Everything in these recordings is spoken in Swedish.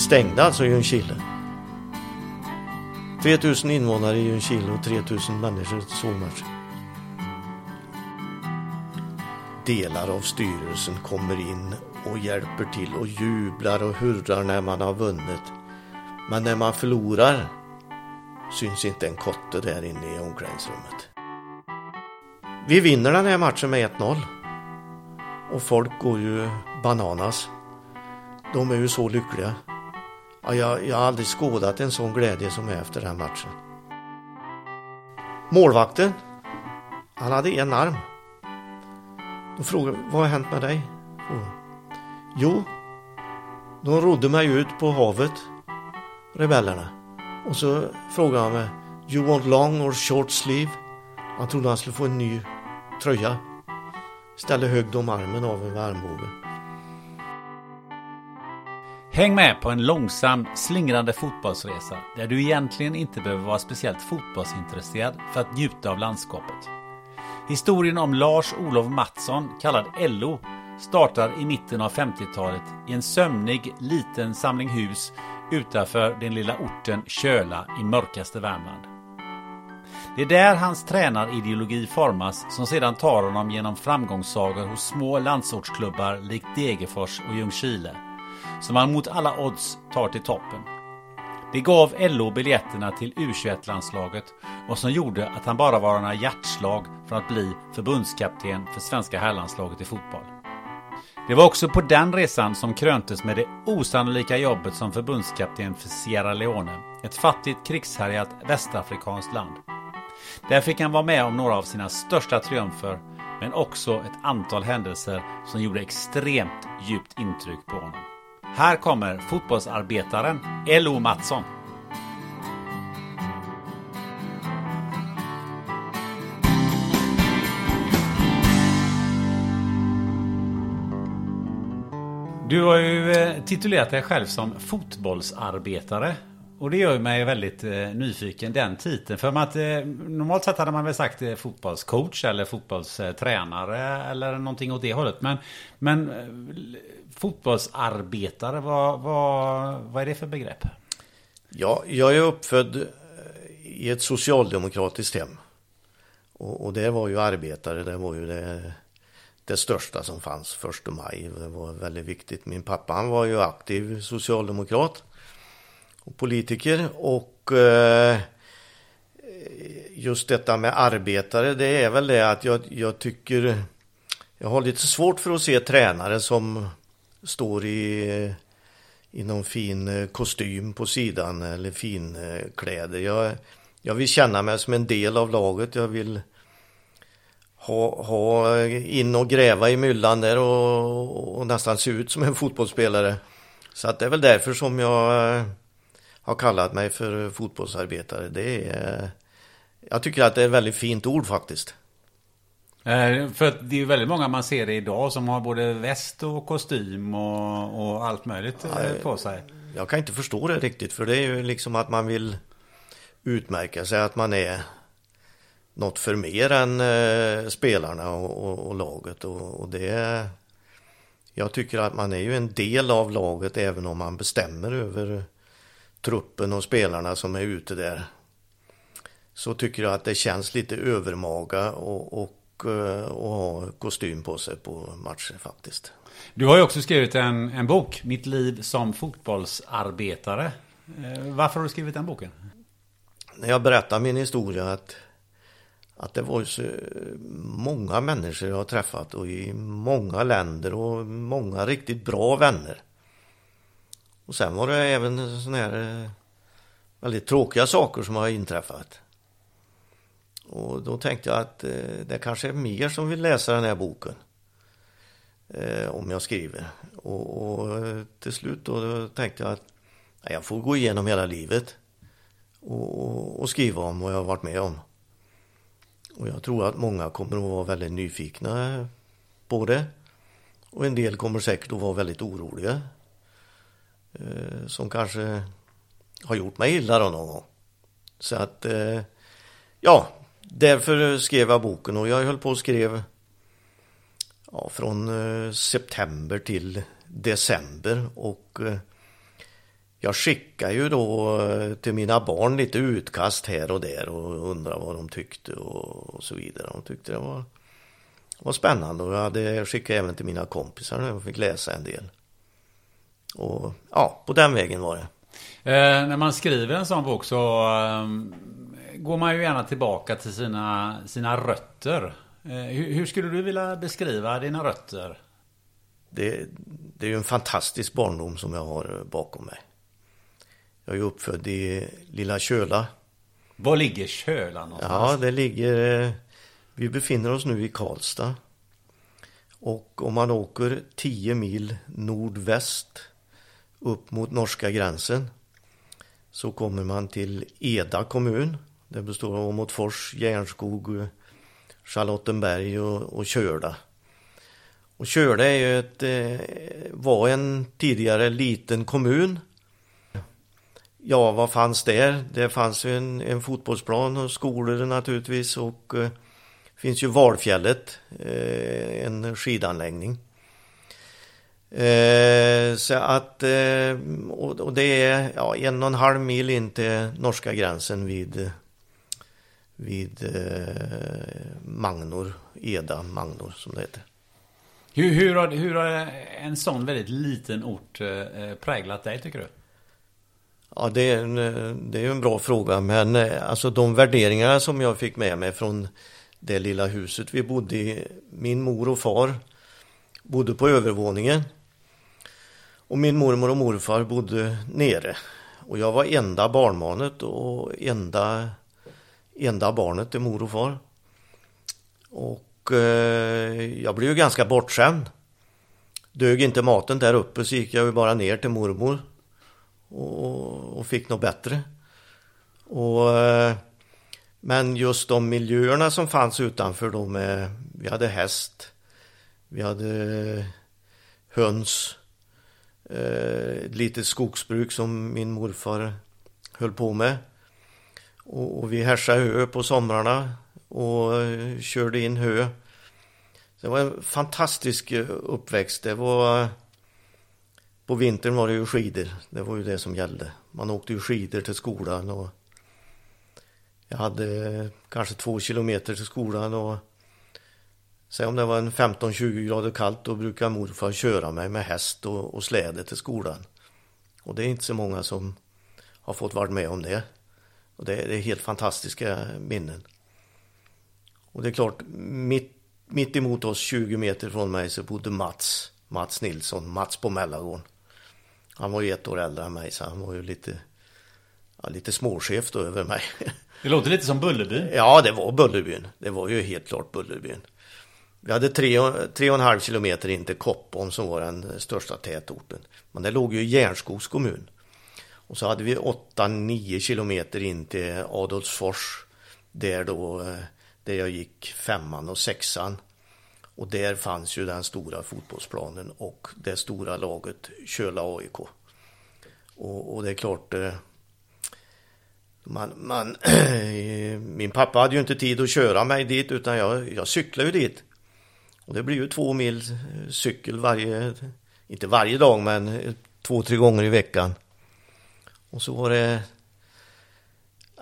Vi stängde alltså Ljungskile. 3000 invånare i Ljungskile och 3000 människor i matchen. Delar av styrelsen kommer in och hjälper till och jublar och hurrar när man har vunnit. Men när man förlorar syns inte en kotte där inne i omklädningsrummet. Vi vinner den här matchen med 1-0. Och folk går ju bananas. De är ju så lyckliga. Ja, jag, jag har aldrig skådat en sån glädje som är efter den matchen. Målvakten, han hade en arm. De frågade, vad har hänt med dig? Frågade. Jo, de rodde mig ut på havet, rebellerna. Och så frågade han mig, you want long or short sleeve? Han trodde han skulle få en ny tröja. Ställde högg om armen av med armbågen. Häng med på en långsam, slingrande fotbollsresa där du egentligen inte behöver vara speciellt fotbollsintresserad för att njuta av landskapet. Historien om Lars-Olof Mattsson, kallad LO, startar i mitten av 50-talet i en sömnig liten samling hus utanför den lilla orten Köla i mörkaste Värmland. Det är där hans tränarideologi formas som sedan tar honom genom framgångssagor hos små landsortsklubbar likt Degerfors och Ljungskile som han mot alla odds tar till toppen. Det gav LO biljetterna till U21-landslaget och som gjorde att han bara var några hjärtslag från att bli förbundskapten för svenska herrlandslaget i fotboll. Det var också på den resan som kröntes med det osannolika jobbet som förbundskapten för Sierra Leone, ett fattigt krigshärjat västafrikanskt land. Där fick han vara med om några av sina största triumfer, men också ett antal händelser som gjorde extremt djupt intryck på honom. Här kommer fotbollsarbetaren L.O. Mattsson. Du har ju eh, titulerat dig själv som fotbollsarbetare. Och det gör mig väldigt eh, nyfiken, den titeln. För att eh, normalt sett hade man väl sagt eh, fotbollscoach eller fotbollstränare eller någonting åt det hållet. Men, men eh, fotbollsarbetare, vad, vad, vad är det för begrepp? Ja, jag är uppfödd eh, i ett socialdemokratiskt hem. Och, och det var ju arbetare, det var ju det, det största som fanns första maj. Det var väldigt viktigt. Min pappa han var ju aktiv socialdemokrat och politiker och eh, just detta med arbetare det är väl det att jag, jag tycker jag har lite svårt för att se tränare som står i, i någon fin eh, kostym på sidan eller fin eh, kläder. Jag, jag vill känna mig som en del av laget. Jag vill ha, ha in och gräva i myllan där och, och nästan se ut som en fotbollsspelare. Så att det är väl därför som jag eh, har kallat mig för fotbollsarbetare. Det är, jag tycker att det är ett väldigt fint ord faktiskt. Eh, för det är ju väldigt många man ser det idag som har både väst och kostym och, och allt möjligt eh, på sig. Jag kan inte förstå det riktigt för det är ju liksom att man vill utmärka sig att man är något för mer än eh, spelarna och, och, och laget och, och det jag tycker att man är ju en del av laget även om man bestämmer över truppen och spelarna som är ute där. Så tycker jag att det känns lite övermaga och, och, eh, och ha kostym på sig på matcher faktiskt. Du har ju också skrivit en, en bok, Mitt liv som fotbollsarbetare. Eh, varför har du skrivit den boken? När jag berättar min historia att, att det var så många människor jag har träffat och i många länder och många riktigt bra vänner. Och sen var det även sådana här eh, väldigt tråkiga saker som har inträffat. Och då tänkte jag att eh, det kanske är mer som vill läsa den här boken. Eh, om jag skriver. Och, och eh, till slut då tänkte jag att jag får gå igenom hela livet. Och, och, skriva om vad jag har varit med om. Och jag tror att många kommer att vara väldigt nyfikna på det. Och en del kommer säkert att vara väldigt oroliga. Eh, som kanske har gjort mig illa då någon gång. Så att, eh, ja, därför skrev jag boken och jag höll på och skrev ja, från eh, september till december och eh, jag skickar ju då eh, till mina barn lite utkast här och där och undrar vad de tyckte och, så vidare. De tyckte det var, var spännande och jag hade skickat även till mina kompisar och fick läsa en del. Och ja, på den vägen var det. Eh, när man skriver en sån bok så eh, går man ju gärna tillbaka till sina, sina rötter. Eh, hur, hur, skulle du vilja beskriva dina rötter? Det, det är ju en fantastisk barndom som jag har bakom mig. Jag är uppfödd i lilla Köla. Var ligger Köla någonstans? Ja, det ligger... Eh, vi befinner oss nu i Karlstad. Och om man åker 10 mil nordväst upp mot norska gränsen så kommer man till Eda kommun. Det består av Åmotfors, Järnskog, Charlottenberg och, och Körda. Och Körda är ju ett, eh, var en tidigare liten kommun Ja, vad fanns där? Det fanns ju en, en fotbollsplan och skolor naturligtvis och eh, finns ju Valfjället, eh, en skidanläggning. Eh, så att, eh, och, och, det är ja, en och en halv mil in till norska gränsen vid, vid eh, Magnor, Eda Magnor som det heter. Hur, hur, har, hur har en sån väldigt liten ort eh, präglat dig tycker du? Ja, det är, en, det är en bra fråga, men eh, alltså de värderingar som jag fick med mig från det lilla huset vi bodde i. Min mor och far bodde på övervåningen. Och min mormor och morfar bodde nere. Och jag var enda barnbarnet och enda, enda barnet till mor och far. Och eh, jag blev ju ganska bortskämd. Dög inte maten där uppe så gick jag ju bara ner till mormor och, och fick något bättre. Och, eh, men just de miljöerna som fanns utanför då med, vi hade häst, vi hade eh, höns, eh, litet skogsbruk som min morfar höll på med. Och, och vi härsade hö på somrarna och eh, körde in hö. Det var en fantastisk eh, uppväxt. Det var på vintern var det ju skidor. Det var ju det som gällde. Man åkte ju skidor till skolan och jag hade eh, kanske två kilometer till skolan och Säg om det var en 15-20 grader kallt då brukar morfar köra mig med häst och, och släde till skolan. Och det är inte så många som har fått vara med om det. Och det, det är helt fantastiska minnen. Och det är klart, mitt, mitt emot oss 20 meter från mig så bodde Mats, Mats Nilsson, Mats på Mellagården. Han var ju ett år äldre än mig så han var ju lite, ja, lite småchef då över mig. Det låter lite som Bullerbyn. Ja, det var Bullerbyn. Det var ju helt klart Bullerbyn. Vi hade tre, tre och en halv kilometer in till Koppom som var den största tätorten. Men det låg ju i Järnskogs kommun. Och så hade vi 8-9 kilometer in till Adolfsfors. Där då, eh, där jag gick femman och sexan. Och där fanns ju den stora fotbollsplanen och det stora laget Köla AIK. Och, och det är klart, eh, Man, man, min pappa hade ju inte tid att köra mig dit utan jag, jag cyklade ju dit. Och det blir ju två mil cykel varje, inte varje dag men två, tre gånger i veckan. Och så var det...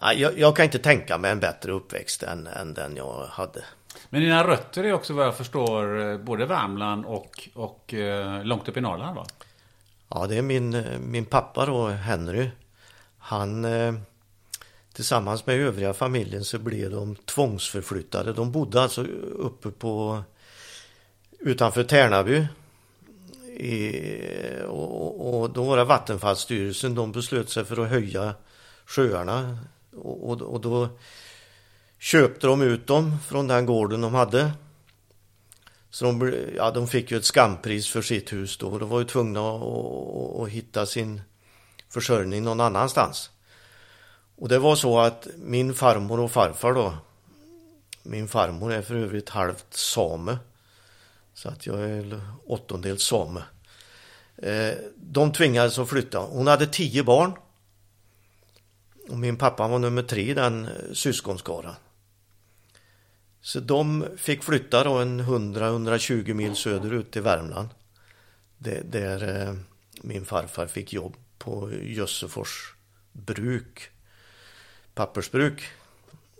Jag, jag kan inte tänka mig en bättre uppväxt än, än den jag hade. Men dina rötter är också vad jag förstår både Värmland och, och eh, långt upp i Norrland va? Ja, det är min, min pappa då, Henry. Han eh, tillsammans med övriga familjen så blev de tvångsförflyttade. De bodde alltså uppe på utanför Tärnaby. I, och, och, då var det Vattenfallsstyrelsen, de beslöt sig för att höja sjöarna. Och, och, och då köpte de ut dem från den gården de hade. Så de, ja, de fick ju ett skampris för sitt hus då. De var ju tvungna att, att, att hitta sin försörjning någon annanstans. Och det var så att min farmor och farfar då, min farmor är för övrigt halvt same, så att jag är åttondels same. Eh, de tvingades att flytta. Hon hade tio barn. Och min pappa var nummer tre i den eh, syskonskaran. Så de fick flytta då en 100-120 mil söderut till Värmland. Där eh, min farfar fick jobb på Jössefors bruk. Pappersbruk.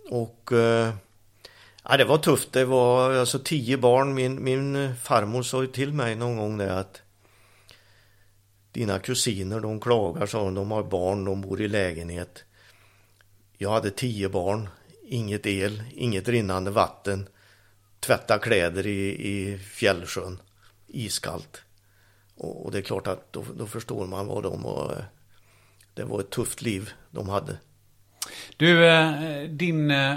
Och ja, det var tufft. Det var alltså tio barn. Min, min farmor sa ju till mig någon gång det att dina kusiner de klagar sa hon, de har barn, de bor i lägenhet. Jag hade tio barn inget el, inget rinnande vatten, tvätta kläder i, i fjällsjön, iskallt. Och, och det är klart att då, då, förstår man vad de var. Eh, det var ett tufft liv de hade. Du, eh, din eh,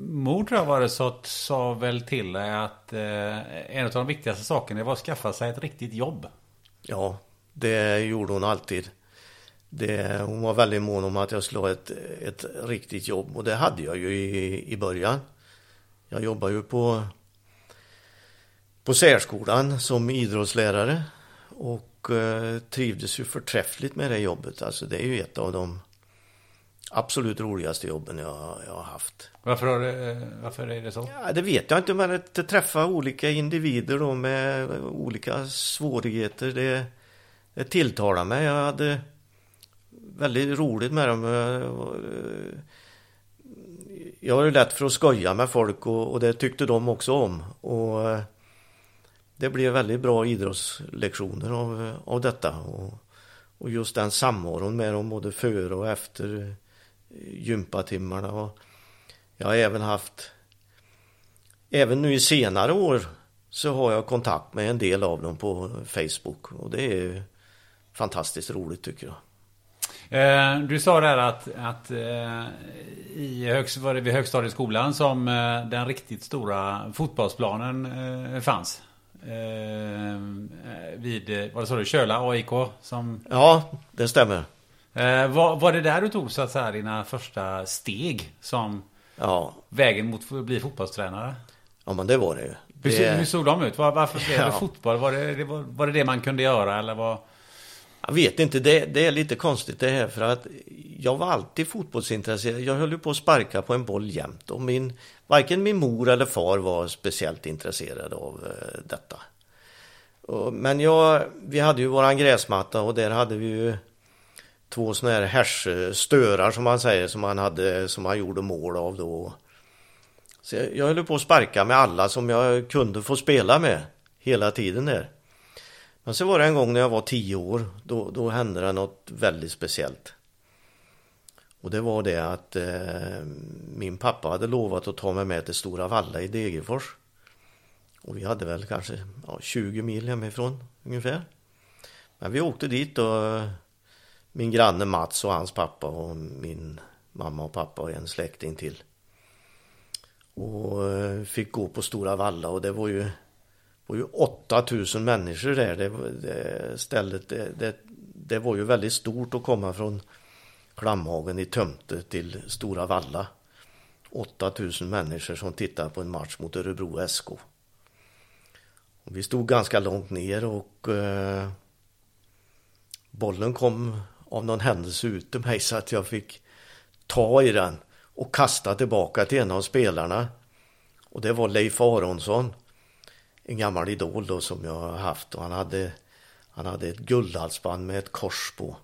mor tror jag var det så sa väl till dig att eh, en av de viktigaste sakerna var att skaffa sig ett riktigt jobb. Ja, det gjorde hon alltid. Det, hon var väldigt mån om att jag skulle ha ett, ett riktigt jobb och det hade jag ju i, i början. Jag jobbade ju på, på särskolan som idrottslärare och eh, trivdes ju förträffligt med det jobbet. Alltså det är ju ett av de absolut roligaste jobben jag, jag har haft. Varför, har det, varför är det så? Ja, det vet jag inte, men att träffa olika individer då med olika svårigheter, det, det tilltalar mig. Jag hade väldigt roligt med dem. Jag har ju lätt för att skoja med folk och, och det tyckte de också om. Och det blev väldigt bra idrottslektioner av, av detta. Och, och just den samvaron med dem både före och efter gympatimmarna. Och jag har även haft, även nu i senare år så har jag kontakt med en del av dem på Facebook och det är fantastiskt roligt tycker jag. Eh, du sa där att, att eh, i högst, var det vid högstadieskolan som eh, den riktigt stora fotbollsplanen fanns. Vid, vad sa du, Köla AIK? Som... Ja, det stämmer. Var, var det där du tog så att säga dina första steg som ja. vägen mot att bli fotbollstränare? Ja, men det var det ju. Det... Hur, såg de ut? Var, varför blev ja. det fotboll? Var det, var, var det det man kunde göra eller var... Jag vet inte, det, det, är lite konstigt det här för att jag var alltid fotbollsintresserad. Jag höll ju på att sparka på en boll jämt och min, varken min mor eller far var speciellt intresserade av uh, detta. Men jag, vi hade ju våran gräsmatta och där hade vi ju två sådana här härstörar som man säger som man hade, som man gjorde mål av då. Så jag, jag höll på att sparka med alla som jag kunde få spela med hela tiden där. Men så var det en gång när jag var tio år, då, då hände det något väldigt speciellt. Och det var det att eh, min pappa hade lovat att ta mig med till Stora Valla i Degerfors. Och vi hade väl kanske ja, 20 mil hemifrån ungefär. Men vi åkte dit och min granne Mats och hans pappa och min mamma och pappa och en släkting till. Och eh, fick gå på Stora Valla och det var ju var ju 8000 människor där. Det, det stället, det, det, det, var ju väldigt stort att komma från Klamhagen i Tömte till Stora Valla. 8000 människor som tittade på en match mot Örebro SK. Och vi stod ganska långt ner och eh, bollen kom av någon händelse ut till mig så att jag fick ta i den och kasta tillbaka till en av spelarna. Och det var Leif Aronsson, en gammal idol då som jag har haft och han hade, han hade ett guldhalsband med ett kors på.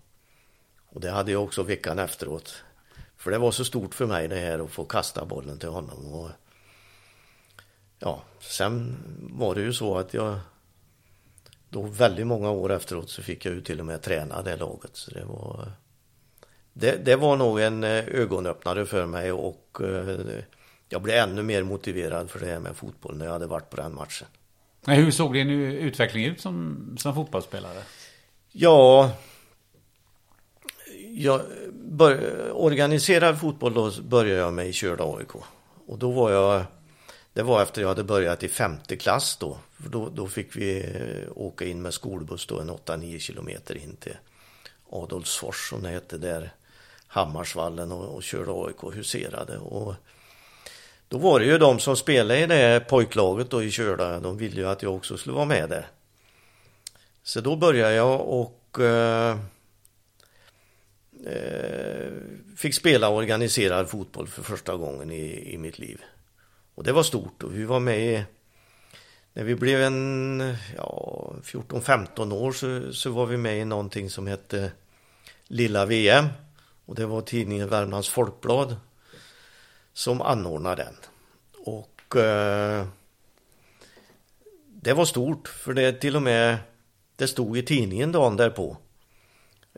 Och det hade jag också veckan efteråt. För det var så stort för mig det här att få kasta bollen till honom. Och ja, sen var det ju så att jag då väldigt många år efteråt så fick jag ju till och med träna det laget. Så det var det, det var nog en eh, ögonöppnare för mig och eh, jag blev ännu mer motiverad för det här med fotboll när jag hade varit på den matchen. Hur såg din utveckling ut som, som fotbollsspelare? Ja, jag bör, organiserad fotboll då började jag med i Körda AIK. Och då var jag, det var efter jag hade börjat i femte klass då. Då, då fick vi eh, åka in med skolbuss då en 8-9 kilometer in till Adolfsfors som det hette där. Hammarsvallen och, och körde AIK huserade. Och då var det ju de som spelade i det pojklaget då i Körda, de ville ju att jag också skulle vara med där. Så då började jag och eh, eh fick spela organiserad fotboll för första gången i, i mitt liv. Och det var stort och vi var med i, när vi blev en ja, 14-15 år så, så var vi med i någonting som hette Lilla VM. Och det var tidningen Värmlands Folkblad som anordnade den. Och eh, det var stort för det till och med det stod i tidningen dagen därpå.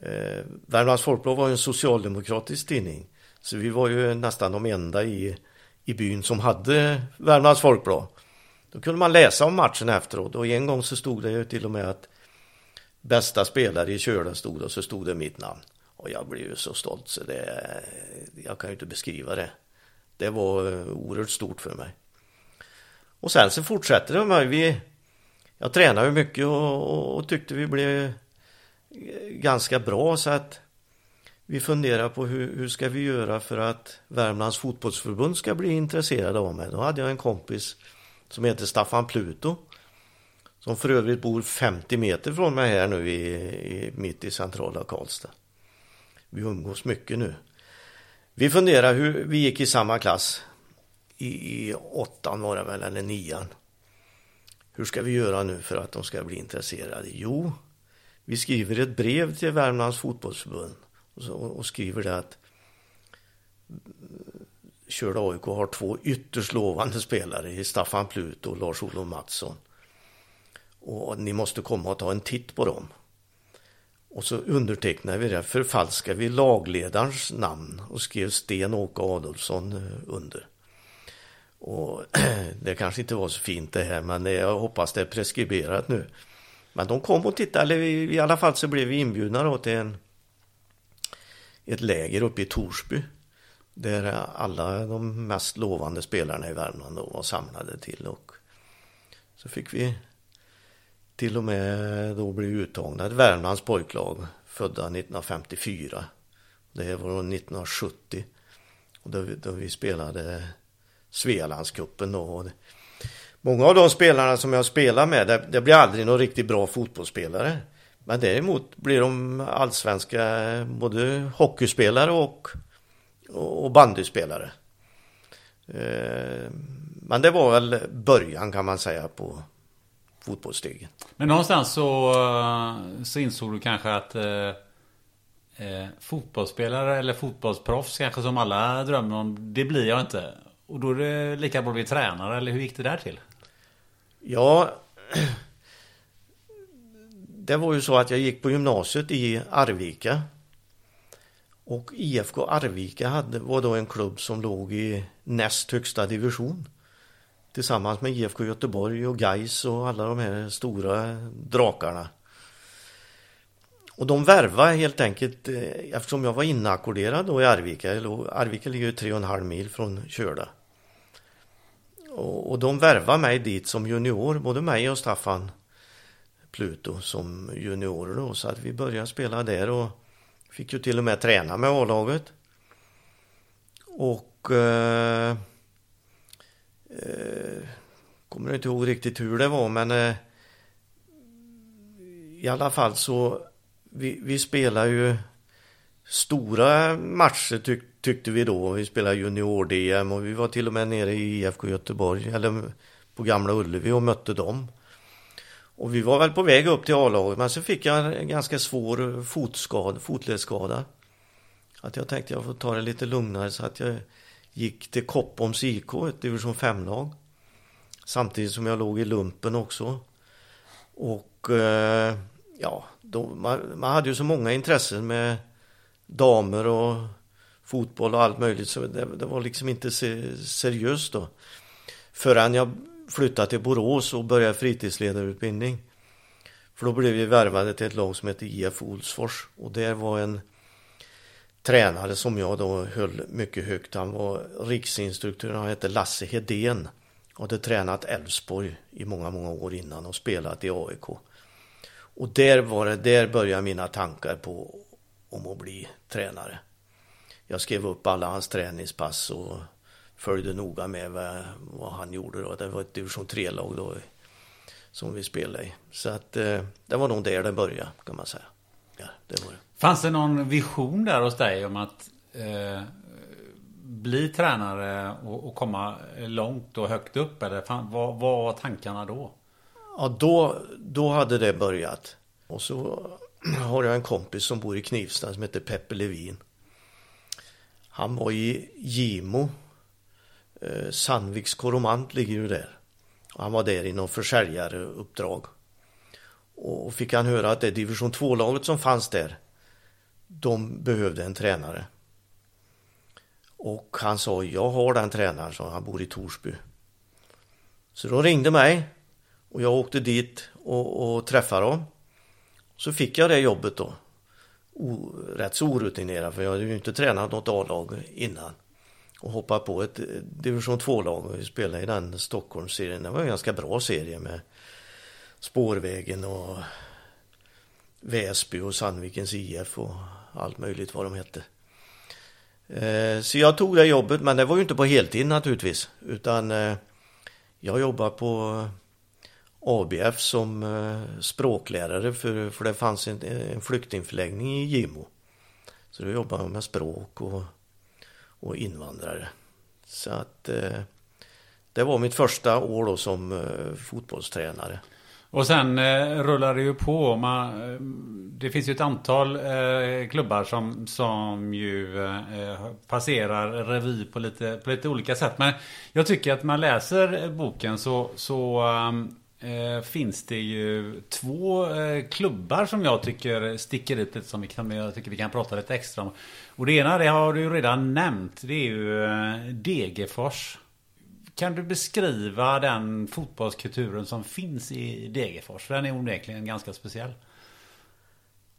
Eh, Värmlands Folkblad var ju en socialdemokratisk tidning. Så vi var ju nästan de enda i, i byn som hade Värmlands Folkblad. Då kunde man läsa om matchen efteråt och en gång så stod det ju till och med att bästa spelare i Kölen stod och så stod det mitt namn. Och jag blev ju så stolt så det, jag kan ju inte beskriva det. Det var eh, oerhört stort för mig. Och sen så fortsätter det med vi Jag tränade ju mycket och, och, och, tyckte vi blev eh, ganska bra så att vi funderar på hur, hur ska vi göra för att Värmlands fotbollsförbund ska bli intresserade av mig. Då hade jag en kompis som heter Staffan Pluto som för övrigt bor 50 meter från mig här nu i, i mitt i centrala Karlstad. Vi umgås mycket nu. Vi funderar hur, vi gick i samma klass. I, i åttan var det väl, eller nian. Hur ska vi göra nu för att de ska bli intresserade? Jo, vi skriver ett brev till Värmlands fotbollsförbund och, så, och skriver det att eh, Körda AIK har två ytterst lovande spelare i Staffan Plut och Lars-Olof Mattsson. Och ni måste komma och ta en titt på dem. Och så undertecknade vi det, förfalskade vi lagledarens namn och skrev Sten-Åke Adolfsson eh, under. Och det kanske inte var så fint det här, men jag hoppas det är preskriberat nu. Men de kom och tittade, eller i alla fall så blev vi inbjudna då till en, ett läger uppe i Torsby. Där alla de mest lovande spelarna i Värmland då var samlade till och så fick vi till och med då bli uttagna ett Värmlands pojklag födda 1954. Det var 1970. Och då, då vi spelade Svealandscupen då. Många av de spelarna som jag spelar med, det, det blir aldrig någon riktigt bra fotbollsspelare. Men däremot blir de allsvenska både hockeyspelare och, och bandyspelare. Eh, men det var väl början kan man säga på, fotbollsstegen. Men någonstans så, så insåg du kanske att eh, eh, fotbollsspelare eller fotbollsproffs kanske som alla drömmer om, det blir jag inte. Och då är det lika bra att bli tränare, eller hur gick det där till? Ja, det var ju så att jag gick på gymnasiet i Arvika. Och IFK Arvika hade, var då en klubb som låg i näst högsta division tillsammans med IFK Göteborg och Gais och alla de här stora drakarna. Och de värvade helt enkelt, eh, eftersom jag var inackorderad då i Arvika, Arvika ligger ju tre och en halv mil från Körda. Och de värvade mig dit som junior, både mig och Staffan Pluto som juniorer då, så att vi började spela där och fick ju till och med träna med A-laget. Och eh, Eh, kommer inte ihåg riktigt hur det var men eh, i alla fall så vi, vi spelar ju stora matcher tyck, tyckte vi då. Vi spelade junior-DM och vi var till och med nere i IFK Göteborg, eller på Gamla Ullevi och mötte dem. Och vi var väl på väg upp till A-laget, men så fick jag en ganska svår fotskada, fotledsskada. Att jag tänkte jag får ta det lite lugnare så att jag gick till Koppoms IK, ett division 5-lag. Samtidigt som jag låg i lumpen också. Och eh, ja, då, man, man, hade ju så många intressen med damer och fotboll och allt möjligt så det, det var liksom inte seriöst då. Förrän jag flyttade till Borås och började fritidsledarutbildning. För då blev vi värvade till ett lag som heter IF Olsfors och där var en tränare som jag då höll mycket högt. Han var riksinstruktör, han hette Lasse Hedén. Och hade tränat Elfsborg i många, många år innan och spelat i AIK. Och där var det, där började mina tankar på om att bli tränare. Jag skrev upp alla hans träningspass och följde noga med vad, vad han gjorde då. Det var ett division 3-lag då som vi spelade i. Så att eh, det var nog där det började kan man säga. Ja, det var det. Fanns det någon vision där hos dig om att eh, bli tränare och, och, komma långt och högt upp? Eller fan, vad, vad var tankarna då? Ja, då, då hade det börjat. Och så har jag en kompis som bor i Knivsta som heter Peppe Levin. Han var i Gimo. Eh, Sandviks koromant ligger ju där. Han var där i någon försäljaruppdrag. Och fick han höra att det division 2-laget som fanns där, de behövde en tränare. Och han sa, jag har den tränaren, så han bor i Torsby. Så de ringde mig och jag åkte dit och, och träffade dem. Så fick jag det jobbet då. O, rätt så orutinerad för jag hade ju inte tränat något A-lag innan. Och hoppade på ett eh, division 2-lag och vi spelade i den Stockholmsserien. Det var en ganska bra serie med Spårvägen och Väsby och Sandvikens IF och allt möjligt vad de hette. Eh, så jag tog det jobbet, men det var ju inte på heltid naturligtvis, utan eh, jag jobbade på ABF som språklärare för, för det fanns en, en flyktingförläggning i Gimo. Så då jobbade jag med språk och, och invandrare. Så att eh, det var mitt första år då som eh, fotbollstränare. Och sen eh, rullar det ju på. Man, eh, det finns ju ett antal eh, klubbar som, som ju eh, passerar revy på lite, på lite olika sätt. Men jag tycker att man läser boken så, så ehm, eh, finns det ju två eh, klubbar som jag tycker sticker ut lite som vi kan, jag tycker vi kan prata lite extra om. Och det ena, det har du ju redan nämnt, det är ju eh, Degerfors. Kan du beskriva den fotbollskulturen som finns i Degerfors? Den är onekligen ganska speciell.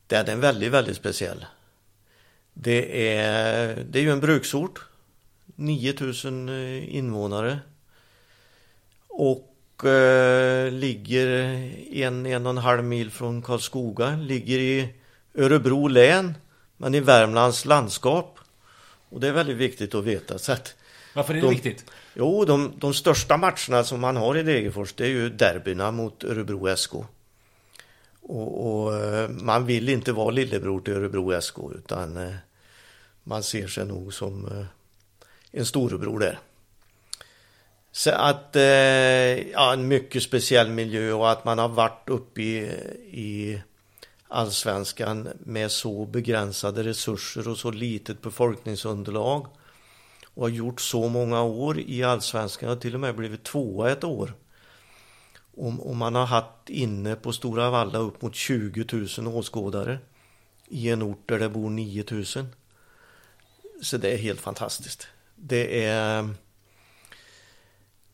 Den är väldigt, väldigt speciell. Det är, det är ju en bruksort. 9000 eh, invånare. Och eh, ligger en, en och en halv mil från Karlskoga. Ligger i Örebro län, men i Värmlands landskap. Och det är väldigt viktigt att veta. Så att Varför är det de, viktigt? Jo, de, de största matcherna som man har i Degerfors det är ju derbyna mot Örebro SK. Och, och, eh, man vill inte vara lillebror till Örebro SK utan eh, man ser sig nog som eh, en storebror där. Så att, eh, ja, en mycket speciell miljö och att man har varit uppe i, i allsvenskan med så begränsade resurser och så litet befolkningsunderlag och har gjort så många år i allsvenskan. och till och med blivit tvåa ett år. Och, och man har haft inne på Stora Valla upp mot 20 000 åskådare i en ort där det bor 9 000. Så det är helt fantastiskt. Det är...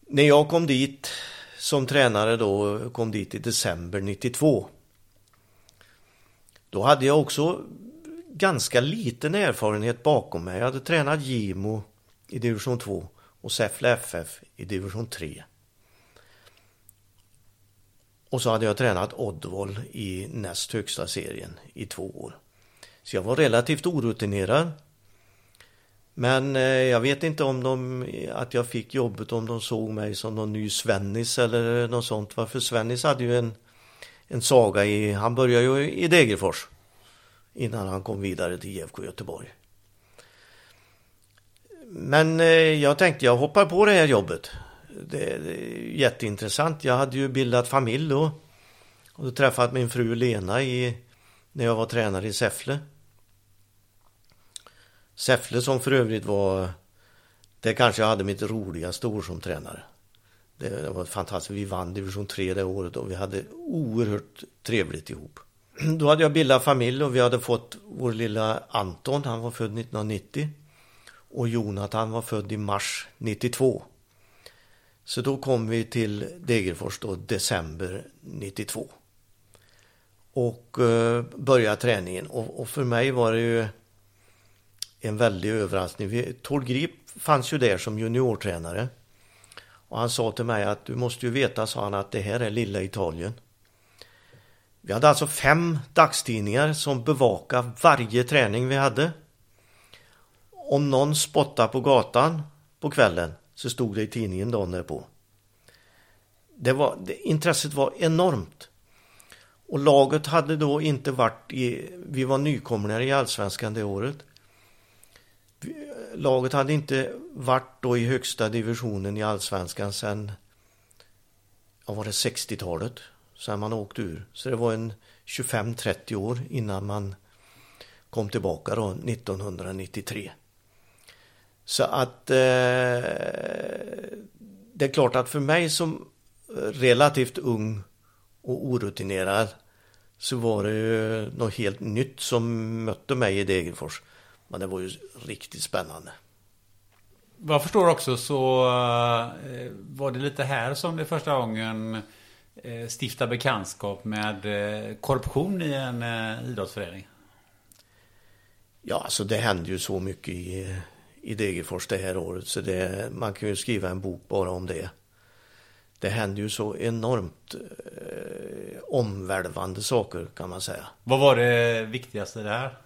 När jag kom dit som tränare då, kom dit i december 92. Då hade jag också ganska liten erfarenhet bakom mig. Jag hade tränat Gimo i division 2 och Säffle FF i division 3. Och så hade jag tränat Oddvoll i näst högsta serien i två år. Så jag var relativt orutinerad. Men eh, jag vet inte om de, att jag fick jobbet om de såg mig som någon ny Svennis eller något sånt. Varför Svennis hade ju en, en saga i, han började ju i Degerfors. Innan han kom vidare till IFK Göteborg. men eh, jag tänkte jag hoppar på det här jobbet. Det, det är jätteintressant. Jag hade ju bildat familj då. Och då träffat min fru Lena i, när jag var tränare i Säffle. Säffle som för övrigt var, det kanske jag hade mitt roligaste år som tränare. Det, var fantastiskt. Vi vann division 3 det året och vi hade oerhört trevligt ihop. Då hade jag bildat familj och vi hade fått vår lilla Anton, han var född 1990. Och Jonathan var född i mars 92. Så då kom vi till Degerfors då december 92. Och eh, började träningen. Och, och, för mig var det ju en väldig överraskning. Tord Grip fanns ju där som juniortränare. Och han sa till mig att du måste ju veta, sa han, att det här är lilla Italien. Vi hade alltså fem dagstidningar som bevakade varje träning vi hade. Om någon spottade på gatan på kvällen så stod det i tidningen dagen därpå. Det var, det, intresset var enormt. Och laget hade då inte varit i, vi var nykomlingar i allsvenskan det året. Laget hade inte varit då i högsta divisionen i allsvenskan sedan, ja var det 60-talet, sen man åkte ur. Så det var en 25-30 år innan man kom tillbaka då 1993. Så att eh, det är klart att för mig som relativt ung och orutinerad så var det ju något helt nytt som mötte mig i Degerfors. Men det var ju riktigt spännande. Vad jag förstår också så eh, var det lite här som det första gången eh, stifta bekantskap med eh, korruption i en idrottsförening. Ja, alltså det hände ju så mycket i, i Degerfors det här året så det, man kan ju skriva en bok bara om det. Det hände ju så enormt eh, omvälvande saker kan man säga. Vad var det viktigaste där?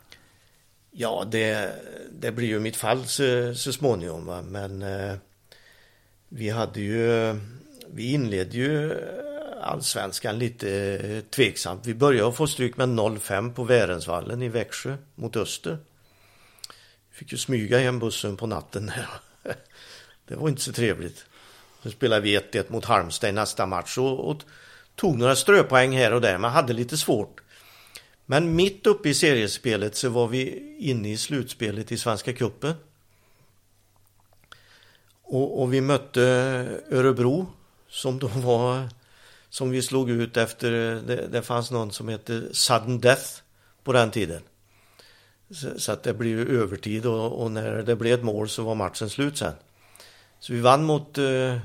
Ja, det, det blir ju mitt fall så, så småningom. Va? Men eh, vi hade ju, vi inledde ju allsvenskan lite eh, tveksamt. Vi började få stryk med 0-5 på Värensvallen i Växjö mot Öster. Vi fick ju smyga hem bussen på natten. det var inte så trevligt. Så spelade vi 1-1 mot Halmstad i nästa match och, och tog några ströpoäng här och där, men hade lite svårt. Men mitt uppe i seriespelet så var vi inne i slutspelet i Svenska Cupen. Och, och, vi mötte Örebro som då var som vi slog ut efter, det, det fanns någon som hette sudden death på den tiden. Så, så att det blev övertid och, och, när det blev ett mål så var matchen slut sen. Så vi vann mot eh,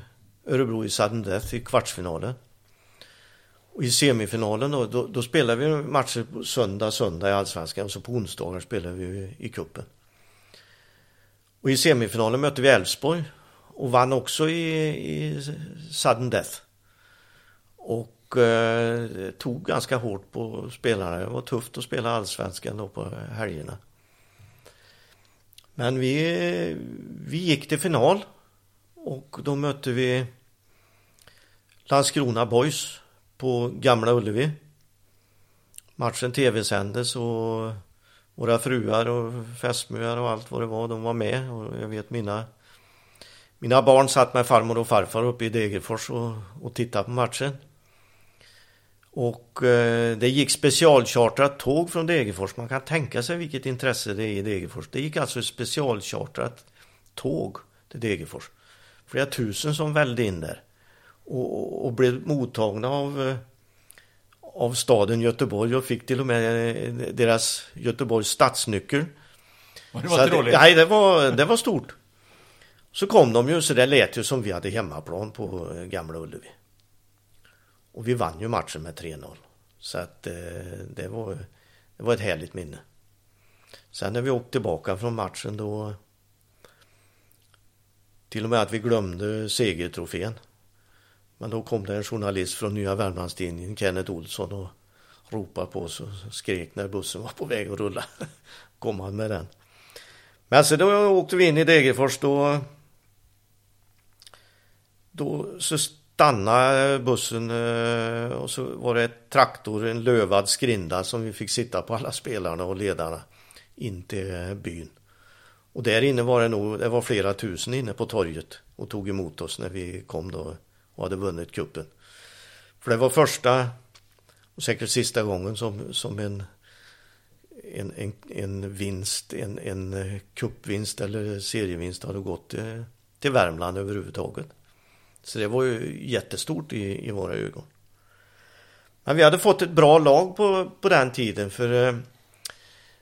Örebro i sudden death i kvartsfinalen. Och i semifinalen då, då, då spelar vi matcher på söndag, söndag i Allsvenskan och så på onsdagar spelar vi i kuppen. Och i semifinalen mötte vi Elfsborg och vann också i, i sudden death. Och eh, tog ganska hårt på spelarna. Det var tufft att spela Allsvenskan då på helgerna. Men vi, vi gick till final och då mötte vi Landskrona Boys på Gamla Ullevi. Matchen tv-sändes och våra fruar och fästmöar och allt vad det var, de var med. Och jag vet mina, mina barn satt med farmor och farfar uppe i Degerfors och, och tittade på matchen. Och eh, det gick specialchartrat tåg från Degerfors. Man kan tänka sig vilket intresse det är i Degerfors. Det gick alltså specialchartrat tåg till Degerfors flera tusen som välde in där och, och blev mottagna av, eh, av staden Göteborg och fick till och med eh, deras Göteborgs stadsnyckel. Och det var att, nej, det var, det var stort. Så kom de ju, så det lät ju som vi hade hemmaplan på eh, Gamla Ullevi. Och vi vann ju matchen med 3-0. Så att det var, det var ett härligt minne. Sen när vi åkte tillbaka från matchen då till och med att vi glömde segertrofén. Men då kom det en journalist från Nya Värmlandstidningen, Kenneth Olsson, och ropade på oss och skrek när bussen var på väg att rulla. kom han med den. Men så då åkte vi in i Degerfors då. Då så stannade bussen eh, och så var det ett traktor, en lövad skrinda som vi fick sitta på alla spelarna och ledarna in till byn. Och där inne var det nog, det var flera tusen inne på torget och tog emot oss när vi kom då och hade vunnit kuppen. För det var första och säkert sista gången som, som en, en, en, en vinst, en, en kuppvinst eller serievinst hade gått till, till Värmland överhuvudtaget. Så det var ju jättestort i, i våra ögon. Men vi hade fått ett bra lag på, på den tiden för eh,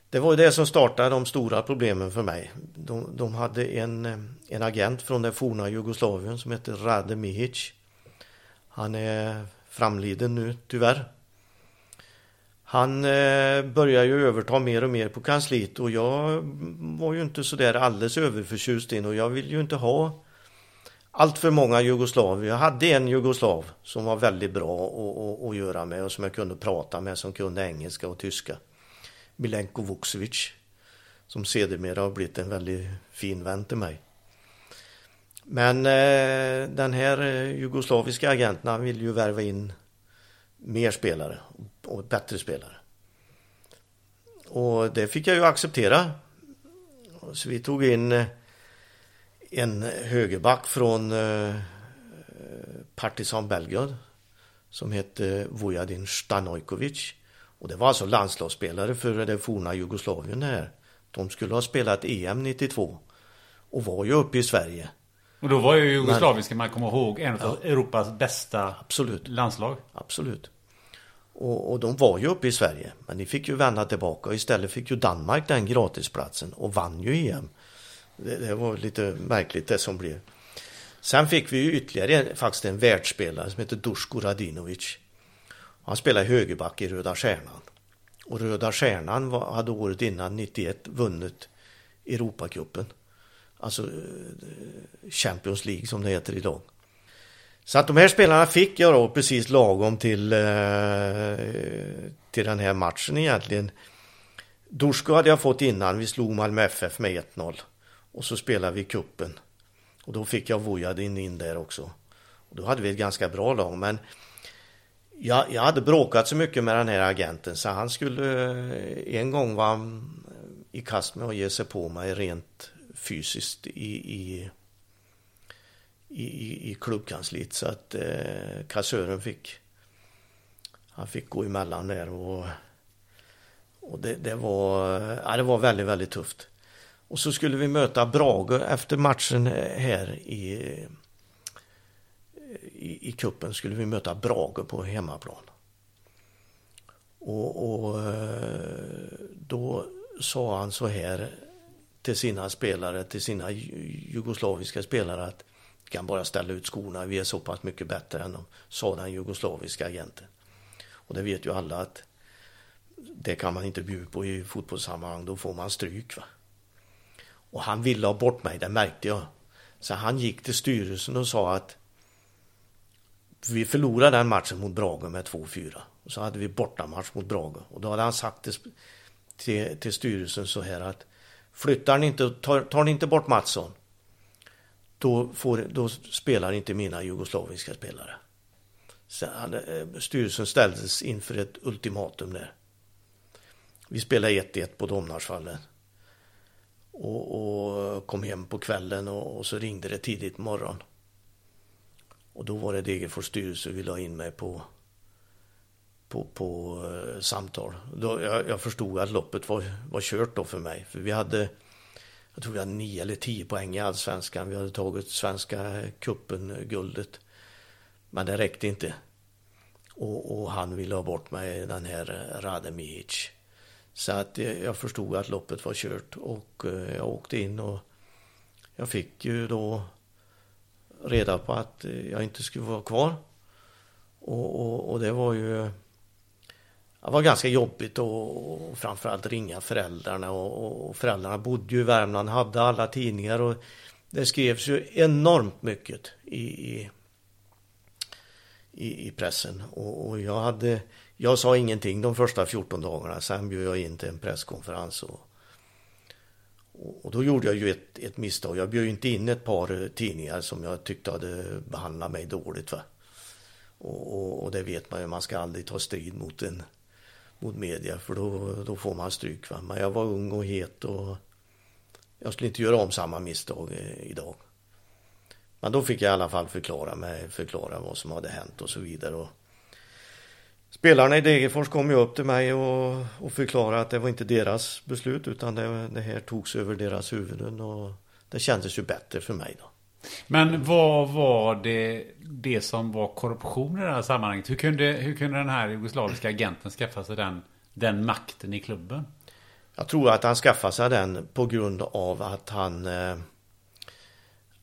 det var det som startade de stora problemen för mig. De, de hade en, eh, en agent från det forna Jugoslavien som hette Rade Mihic. Han är framliden nu tyvärr. Han eh, börjar ju överta mer och mer på kansliet och jag var ju inte så där alldeles överförtjust in och jag vill ju inte ha allt för många jugoslaver. Jag hade en jugoslav som var väldigt bra att, att göra med och som jag kunde prata med som kunde engelska och tyska. Milenko Vukcevic som sedermera har blivit en väldigt fin vän till mig. Men eh, den här eh, jugoslaviska agenten vill ju värva in mer spelare och bättre spelare. Och det fick jag ju acceptera. Så vi tog in eh, en högerback från eh, eh, Partizan Belgrad som hette Vujadin Stanojkovic. Och det var alltså landslagsspelare för det forna Jugoslavien här. De skulle ha spelat EM 92 och var ju uppe i Sverige. Och då var ju jugoslaviska, man kommer ihåg, en av ja, Europas bästa absolut. landslag. Absolut. Och, och, de var ju uppe i Sverige, men de fick ju vända tillbaka och istället fick ju Danmark den gratisplatsen och vann ju EM. Det, det var lite märkligt det som blev. Sen fick vi ju ytterligare faktiskt en världsspelare som heter Dusko Radinovic. Han spelade högerback i Röda Stjärnan. Och Röda Stjärnan var, hade året innan, 91, vunnit Europacupen. Alltså eh, Champions League som det heter idag. Så att de här spelarna fick jag då precis lagom till, eh, till den här matchen egentligen. Dusko hade jag fått innan, vi slog Malmö FF med 1-0. Och så spelade vi kuppen Och då fick jag Vujadin in där också. Och då hade vi ett ganska bra lag, men jag, jag hade bråkat så mycket med den här agenten så han skulle eh, en gång vara i kast med att ge sig på mig rent fysiskt i, i, i, i klubbkansliet så att eh, kassören fick han fick gå emellan där och, och det, det, var, eh, ja, det var väldigt, väldigt tufft. Och så skulle vi möta Brage efter matchen eh, här i, i, i kuppen skulle vi möta Brage på hemmaplan. Och, och eh, då sa han så här till sina spelare, till sina jugoslaviska spelare att kan bara ställa ut skorna, vi är så pass mycket bättre än de, sa den jugoslaviska agenten. Och det vet ju alla att det kan man inte bjuda på i fotbollssammanhang, då får man stryk. Va? Och han ville ha bort mig, det märkte jag. Så han gick till styrelsen och sa att vi förlorade den matchen mot Brage med 2-4. Och så hade vi bortamatch mot Brage. Och då hade han sagt till, till, till styrelsen så här att flyttar ni inte, tar, tar ni inte bort Mattsson då, får, då spelar inte mina jugoslaviska spelare. Så hade, styrelsen ställdes inför ett ultimatum där. Vi spelade 1-1 på Domnarsvallen. Och, och, kom hem på kvällen och, och, så ringde det tidigt morgon. Och då var det Degerfors styrelse ville ha in mig på, på, på eh, samtal. Då, jag, jag, förstod att loppet var, var kört då för mig. För vi hade, jag tror vi hade nio eller tio poäng i allsvenskan. Vi hade tagit svenska kuppen guldet. Men det räckte inte. Och, och han ville ha bort mig, den här Rademic. Så att eh, jag förstod att loppet var kört och eh, jag åkte in och jag fick ju då reda på att jag inte skulle vara kvar. Och, och, och det var ju det var ganska jobbigt och, framförallt ringa föräldrarna och, och, föräldrarna bodde ju i Värmland, hade alla tidningar och det skrevs ju enormt mycket i, i, i pressen och, och jag hade jag sa ingenting de första 14 dagarna, sen bjöd jag in till en presskonferens. Och, och då gjorde jag ju ett, ett misstag. Jag bjöd inte in ett par tidningar som jag tyckte hade behandlat mig dåligt. Va? Och, och, och det vet man ju, man ska aldrig ta strid mot, en, mot media för då, då får man stryk. Va? Men jag var ung och het och jag skulle inte göra om samma misstag eh, idag. Men då fick jag i alla fall förklara mig, förklara vad som hade hänt och så vidare. Och spelarna i Degerfors kom ju upp till mig och, och förklarade att det var inte deras beslut utan det, det här togs över deras huvuden och det kändes ju bättre för mig då. Men vad var det, det som var korruption i det här sammanhanget? Hur kunde, hur kunde den här jugoslaviska agenten skaffa sig den, den makten i klubben? Jag tror att han skaffade sig den på grund av att han eh,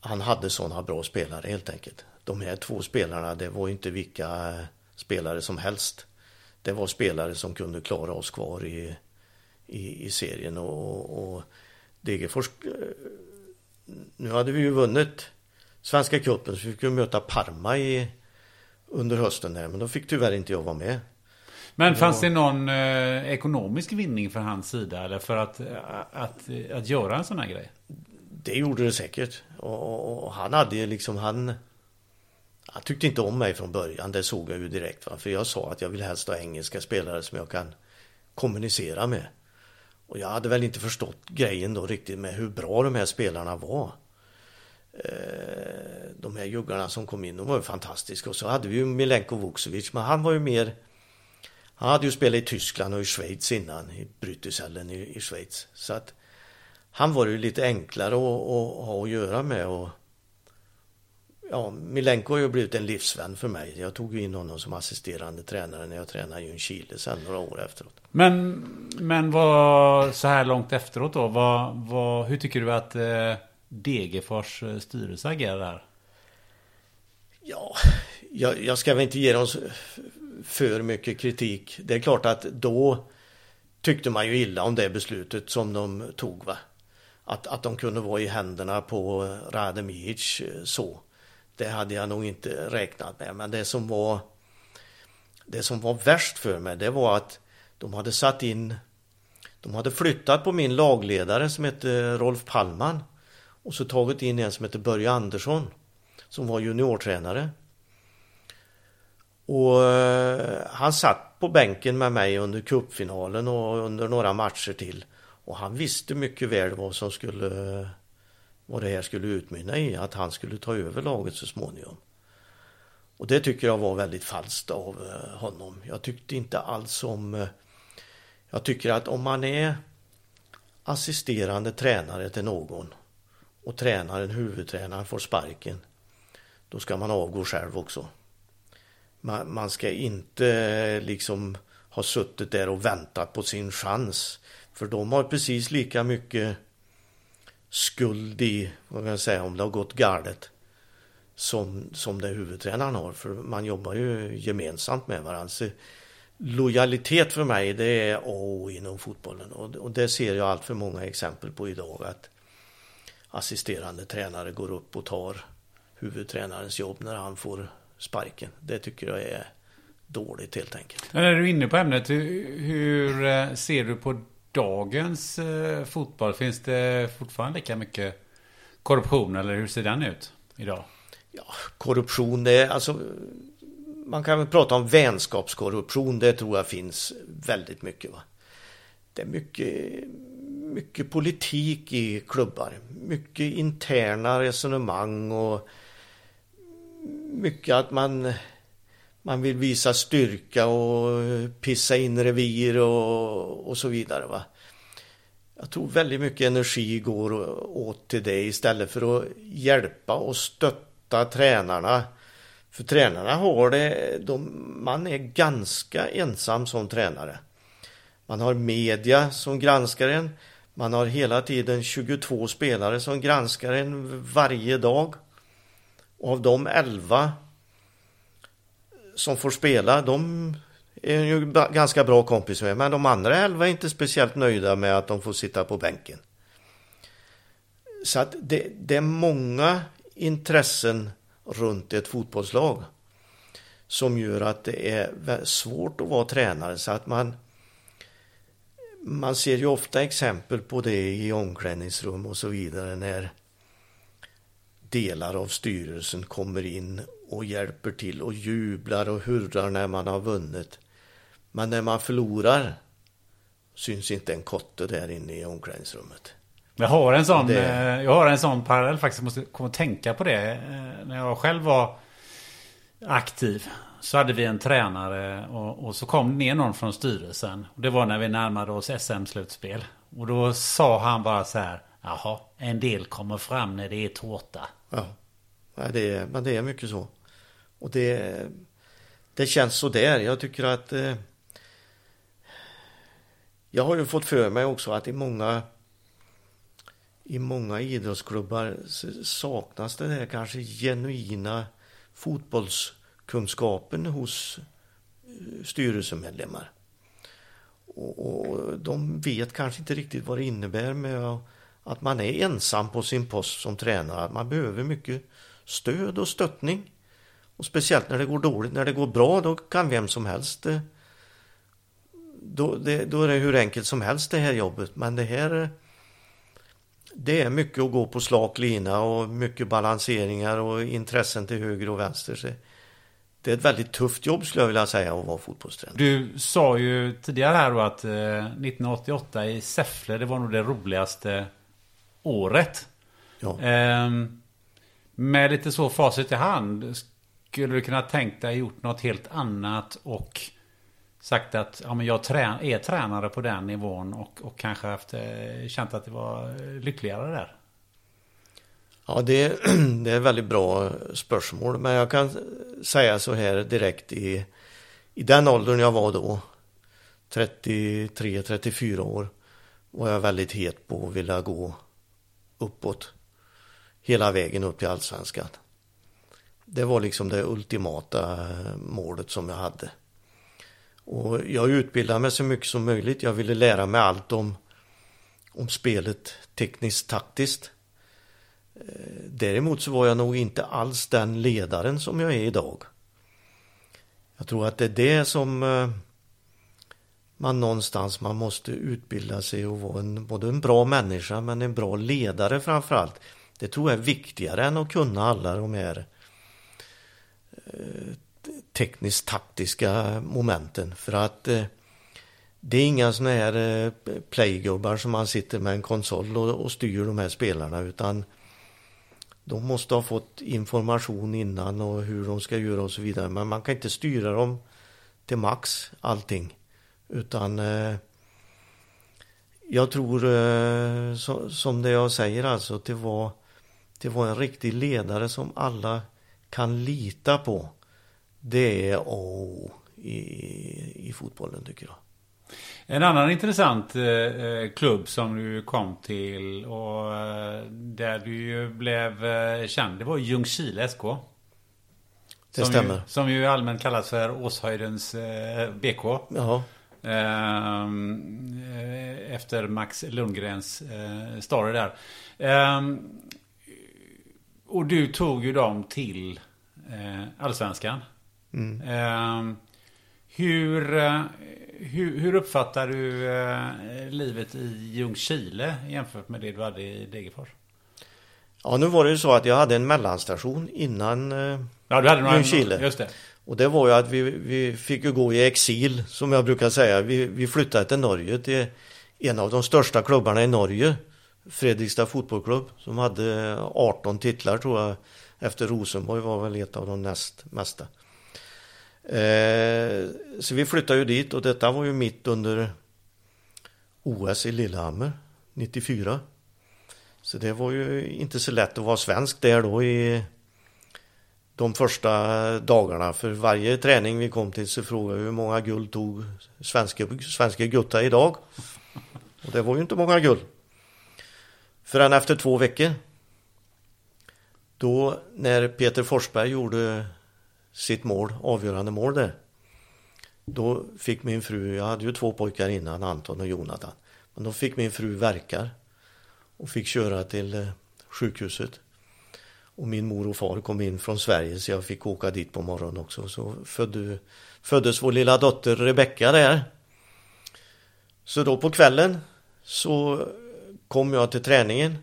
han hade sådana bra spelare helt enkelt. De här två spelarna, det var inte vilka eh, spelare som helst. Det var spelare som kunde klara oss kvar i, i, i serien och, och Degerfors eh, nu hade vi ju vunnit Svenska cupen så vi fick ju möta Parma i, under hösten där, men då fick tyvärr inte jag vara med. Men fanns det någon eh, ekonomisk vinning för hans sida eller för att, att, att, att göra en sån här grej? Det gjorde det säkert. Och, och, och han hade ju liksom, han... Han tyckte inte om mig från början, det såg jag ju direkt. Va? För jag sa att jag vill helst ha engelska spelare som jag kan kommunicera med. Och jag hade väl inte förstått grejen då riktigt med hur bra de här spelarna var. Eh, de här juggarna som kom in, de var ju fantastiska. Och så hade vi ju Milenko Vukcevic, men han var ju mer... Han hade ju spelat i Tyskland och i Schweiz innan, i Brüttisellen i, i Schweiz. Så att han var ju lite enklare att, att ha att göra med. Och, ja, Milenko har ju blivit en livsvän för mig. Jag tog in honom som assisterande tränare när jag tränade i Chile sen några år efteråt. Men, men vad, så här långt efteråt då, vad, vad, hur tycker du att eh, Degerfors eh, styrelse agerar Ja, jag, jag ska väl inte ge dem för mycket kritik. Det är klart att då tyckte man ju illa om det beslutet som de tog. Va? Att, att de kunde vara i händerna på Rademic eh, så. Det hade jag nog inte räknat med. Men det som var det som var värst för mig det var att de hade satt in de hade flyttat på min lagledare som hette Rolf Pallman och så tagit in en som hette Börje Andersson som var juniortränare. Och eh, han satt på bänken med mig under cupfinalen och under några matcher till. Och han visste mycket väl vad som skulle eh, vad det här skulle utmynna i, att han skulle ta över laget så småningom. Och det tycker jag var väldigt falskt av eh, honom. Jag tyckte inte alls om... Eh, jag tycker att om man är assisterande tränare till någon och tränaren, huvudtränaren, får sparken, då ska man avgå själv också. Man, man ska inte eh, liksom ha suttit där och väntat på sin chans. För de har precis lika mycket skuld i, vad kan jag säga, om det har gått galet som, som det huvudtränaren har. För man jobbar ju gemensamt med varandra. Så lojalitet för mig det är A och inom fotbollen. Och, och det ser jag allt för många exempel på idag. Att assisterande tränare går upp och tar huvudtränarens jobb när han får sparken. Det tycker jag är dåligt helt enkelt. Men är du inne på ämnet, hur eh, ser du på dagens eh, fotboll? Finns det fortfarande lika mycket korruption eller hur ser den ut idag? Ja, korruption, det är alltså man kan väl prata om vänskapskorruption, det tror jag finns väldigt mycket. Va? Det är mycket, mycket politik i klubbar, mycket interna resonemang och mycket att man man vill visa styrka och pissa in revir och, och så vidare. Va? Jag tror väldigt mycket energi går åt till det istället för att hjälpa och stötta tränarna. För tränarna har det, de, man är ganska ensam som tränare. Man har media som granskar en. Man har hela tiden 22 spelare som granskar en varje dag. Och av de 11 som får spela, de är ju ganska bra kompis med. Men de andra elva är inte speciellt nöjda med att de får sitta på bänken. Så att det, det är många intressen runt ett fotbollslag som gör att det är svårt att vara tränare. Så att man man ser ju ofta exempel på det i omklädningsrum och så vidare när delar av styrelsen kommer in och hjälper till och jublar och hurrar när man har vunnit. Men när man förlorar syns inte en kotte där inne i omklädningsrummet. Jag har en sån, Det- eh, jag har en sån parallell faktiskt. Jag måste komma att tänka på det. Eh, När jag själv var aktiv så hade vi en tränare och, och så kom ner någon från styrelsen. Och det var när vi närmade oss SM-slutspel. Och då sa han bara så här. Jaha, en del kommer fram när det är tårta. Ja, det är, men det är mycket så. Och det, det känns så där. Jag tycker att eh, jag har ju fått för mig också att i många i många idrottsklubbar saknas det här kanske genuina fotbollskunskapen hos eh, styrelsemedlemmar. Och, och de vet kanske inte riktigt vad det innebär med att- att man är ensam på sin post som tränare. Att man behöver mycket stöd och stöttning. Och speciellt när det går dåligt. När det går bra då kan vem som helst eh, då, det, då är det hur enkelt som helst det här jobbet. Men det här eh, det är mycket att gå på slak lina och mycket balanseringar och intressen till höger och vänster. Så det är ett väldigt tufft jobb skulle jag vilja säga att vara fotbollstränare. Du sa ju tidigare här då att eh, 1988 i Säffle, det var nog det roligaste året. Ja. Ehm, med lite så facit i hand, skulle du kunna tänkt dig gjort något helt annat och sagt att ja, men jag är tränare på den nivån och, och kanske haft, eh, känt att det var lyckligare där? Ja, det, det är väldigt bra spörsmål. Men jag kan säga så här direkt i, i den åldern jag var då, 33-34 år, var jag väldigt het på att vilja gå uppåt hela vägen upp till allsvenskan. Det var liksom det ultimata eh, målet som jag hade. Och jag utbildade mig så mycket som möjligt. Jag ville lära mig allt om, om spelet tekniskt taktiskt. Eh, däremot så var jag nog inte alls den ledaren som jag är idag. Jag tror att det är det som eh, man någonstans man måste utbilda sig och vara en, både en bra människa men en bra ledare framförallt. Det tror jag är viktigare än att kunna alla de här eh, Eh, tekniskt taktiska momenten för att eh, det är inga såna här eh, playgubbar som man sitter med en konsol och, och styr de här spelarna utan de måste ha fått information innan och hur de ska göra och så vidare. Men man kan inte styra dem till max allting. Utan eh, jag tror eh, så, som det jag säger alltså det var, det var en riktig ledare som alla kan lita på. Det är A och O i, i fotbollen tycker jag. En annan intressant eh, eh, klubb som du kom till och eh, där du ju blev eh, känd, det var Ljungskile SK. Det som stämmer. Ju, som ju allmänt kallas för Åshöjdens eh, BK. Ja, Ehm, eh, efter Max Lundgrens story där. Och du tog ju dem till eh, Allsvenskan. mm. Ehm, hur, eh, hur, hur uppfattar du eh, livet i Ljungskile jämfört med det du hade i Degerfors? ja, nu var det ju så att jag hade en mellanstation innan Ja, du hade några... Ljungskile. Just det. Och det var ju att vi, vi fick ju gå i exil, som jag brukar säga. Vi, vi flyttade till Norge, till en av de största klubbarna i Norge. Fredrikstad fotbollsklubb, som hade 18 titlar tror jag. Efter Rosenborg var väl ett av de näst mesta. Eh, så vi flyttade ju dit och detta var ju mitt under OS i Lillehammer 94. Så det var ju inte så lätt att vara svensk där då i de första dagarna. För varje träning vi kom till så frågade vi hur många guld tog svenska, svenska Gutta idag? Och det var ju inte många guld. Förrän efter två veckor. Då när Peter Forsberg gjorde sitt mål, avgörande mål där. Då fick min fru, jag hade ju två pojkar innan, Anton och Jonathan. Men då fick min fru verkar och fick köra till eh, sjukhuset. Och min mor och far kom in från Sverige så jag fick åka dit på morgonen också. Så födde, föddes vår lilla dotter Rebecka där. Så då på kvällen så kom jag till träningen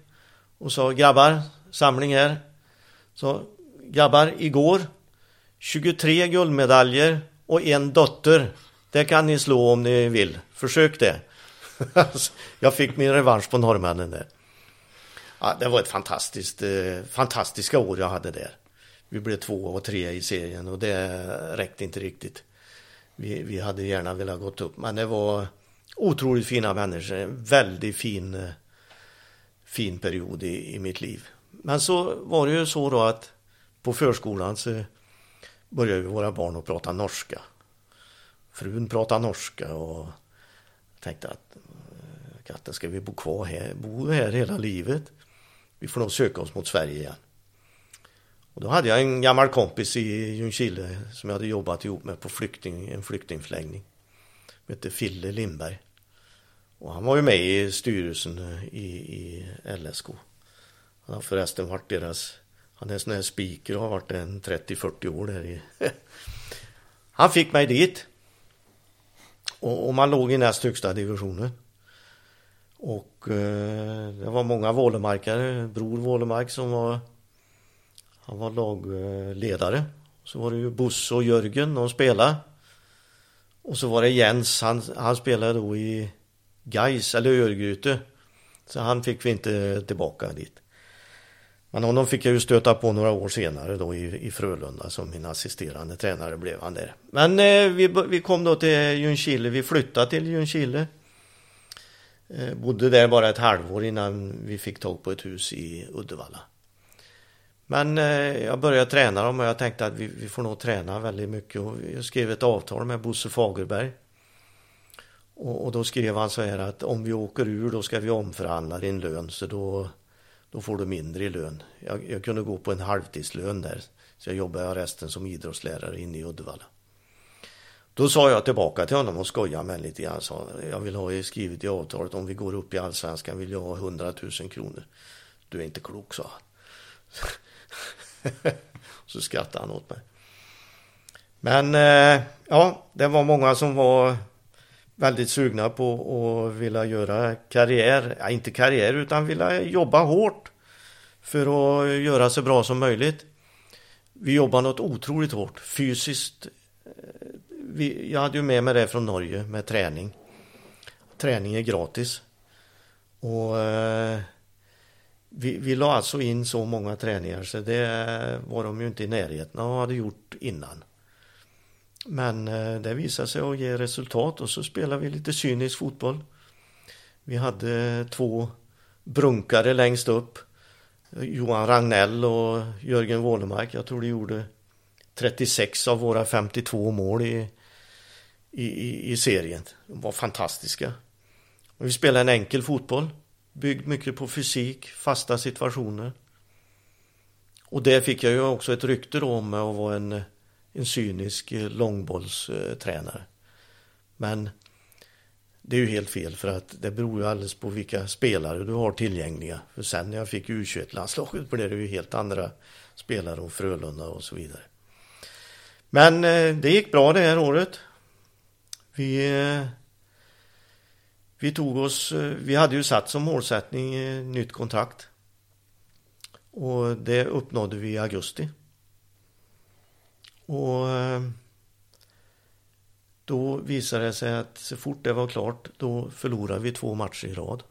och sa grabbar, samling här. Så grabbar, igår 23 guldmedaljer och en dotter. Det kan ni slå om ni vill. Försök det. jag fick min revansch på norrmännen där. Ja, det var ett fantastiskt, eh, fantastiska år jag hade där. Vi blev två och tre i serien och det räckte inte riktigt. Vi, vi hade gärna velat gått upp, men det var otroligt fina människor. Väldigt fin, eh, fin period i, i mitt liv. Men så var det ju så då att på förskolan så började våra barn att prata norska. Frun pratade norska och tänkte att eh, katten ska vi bo kvar här, bo här hela livet. Vi får nog söka oss mot Sverige igen. Och då hade jag en gammal kompis i Ljungskile som jag hade jobbat ihop med på flykting, en flyktingförläggning. Han hette Fille Lindberg. Och han var ju med i styrelsen eh, i, i LSK. Han har förresten varit deras, han är sån här speaker och har varit en 30-40 år där i. han fick mig dit. Och, och, man låg i näst högsta divisionen. Och eh, det var många Vålemarkare, Bror Vålemark som var han var lagledare. Så var det ju Bosse och Jörgen, de spelade. Och så var det Jens, han, han spelade då i Gais eller Örgryte. Så han fick vi inte tillbaka dit. Men honom fick jag ju stöta på några år senare då i, i Frölunda som min assisterande tränare blev han där. Men eh, vi, vi kom då till Ljungskile, vi flyttade till Ljungskile. Eh, bodde där bara ett halvår innan vi fick tag på ett hus i Uddevalla. Men eh, jag började träna dem och jag tänkte att vi, vi får nog träna väldigt mycket och jag skrev ett avtal med Bosse Fagerberg. Och, och, då skrev han så här att om vi åker ur då ska vi omförhandla din lön så då, då får du mindre i lön. Jag, jag kunde gå på en halvtidslön där så jag jobbade resten som idrottslärare inne i Uddevalla. Då sa jag tillbaka till honom och skojade med lite grann. Sa, jag vill ha skrivet i avtalet om vi går upp i allsvenskan vill jag ha 100 000 kronor. Du är inte klok, sa han. så skrattade han åt mig. Men eh, ja, det var många som var väldigt sugna på att vilja göra karriär, ja, inte karriär utan vilja jobba hårt för att göra så bra som möjligt. Vi jobbade något otroligt hårt fysiskt. Vi, jag hade ju med mig det från Norge med träning. Träning är gratis. Och eh, vi, vi la alltså in så många träningar så det var de ju inte i närheten av hade gjort innan. Men eh, det visade sig att ge resultat och så spelade vi lite cynisk fotboll. Vi hade två brunkare längst upp. Johan Ragnell och Jörgen Wålemark. Jag tror de gjorde 36 av våra 52 mål i, i, i serien. De var fantastiska. Och vi spelade en enkel fotboll byggd mycket på fysik, fasta situationer. Och det fick jag ju också ett rykte om att vara en, en cynisk eh, långbollstränare. Men det är ju helt fel för att det beror ju alldeles på vilka spelare du har tillgängliga. För sen när jag fick U21-landslaget blev det ju helt andra spelare och Frölunda och så vidare. Men eh, det gick bra det här året. Vi eh, vi tog oss, vi hade ju satt som målsättning nytt kontrakt. Och det uppnådde vi i augusti. Och eh, då visade det sig att så fort det var klart då förlorade vi två matcher i rad.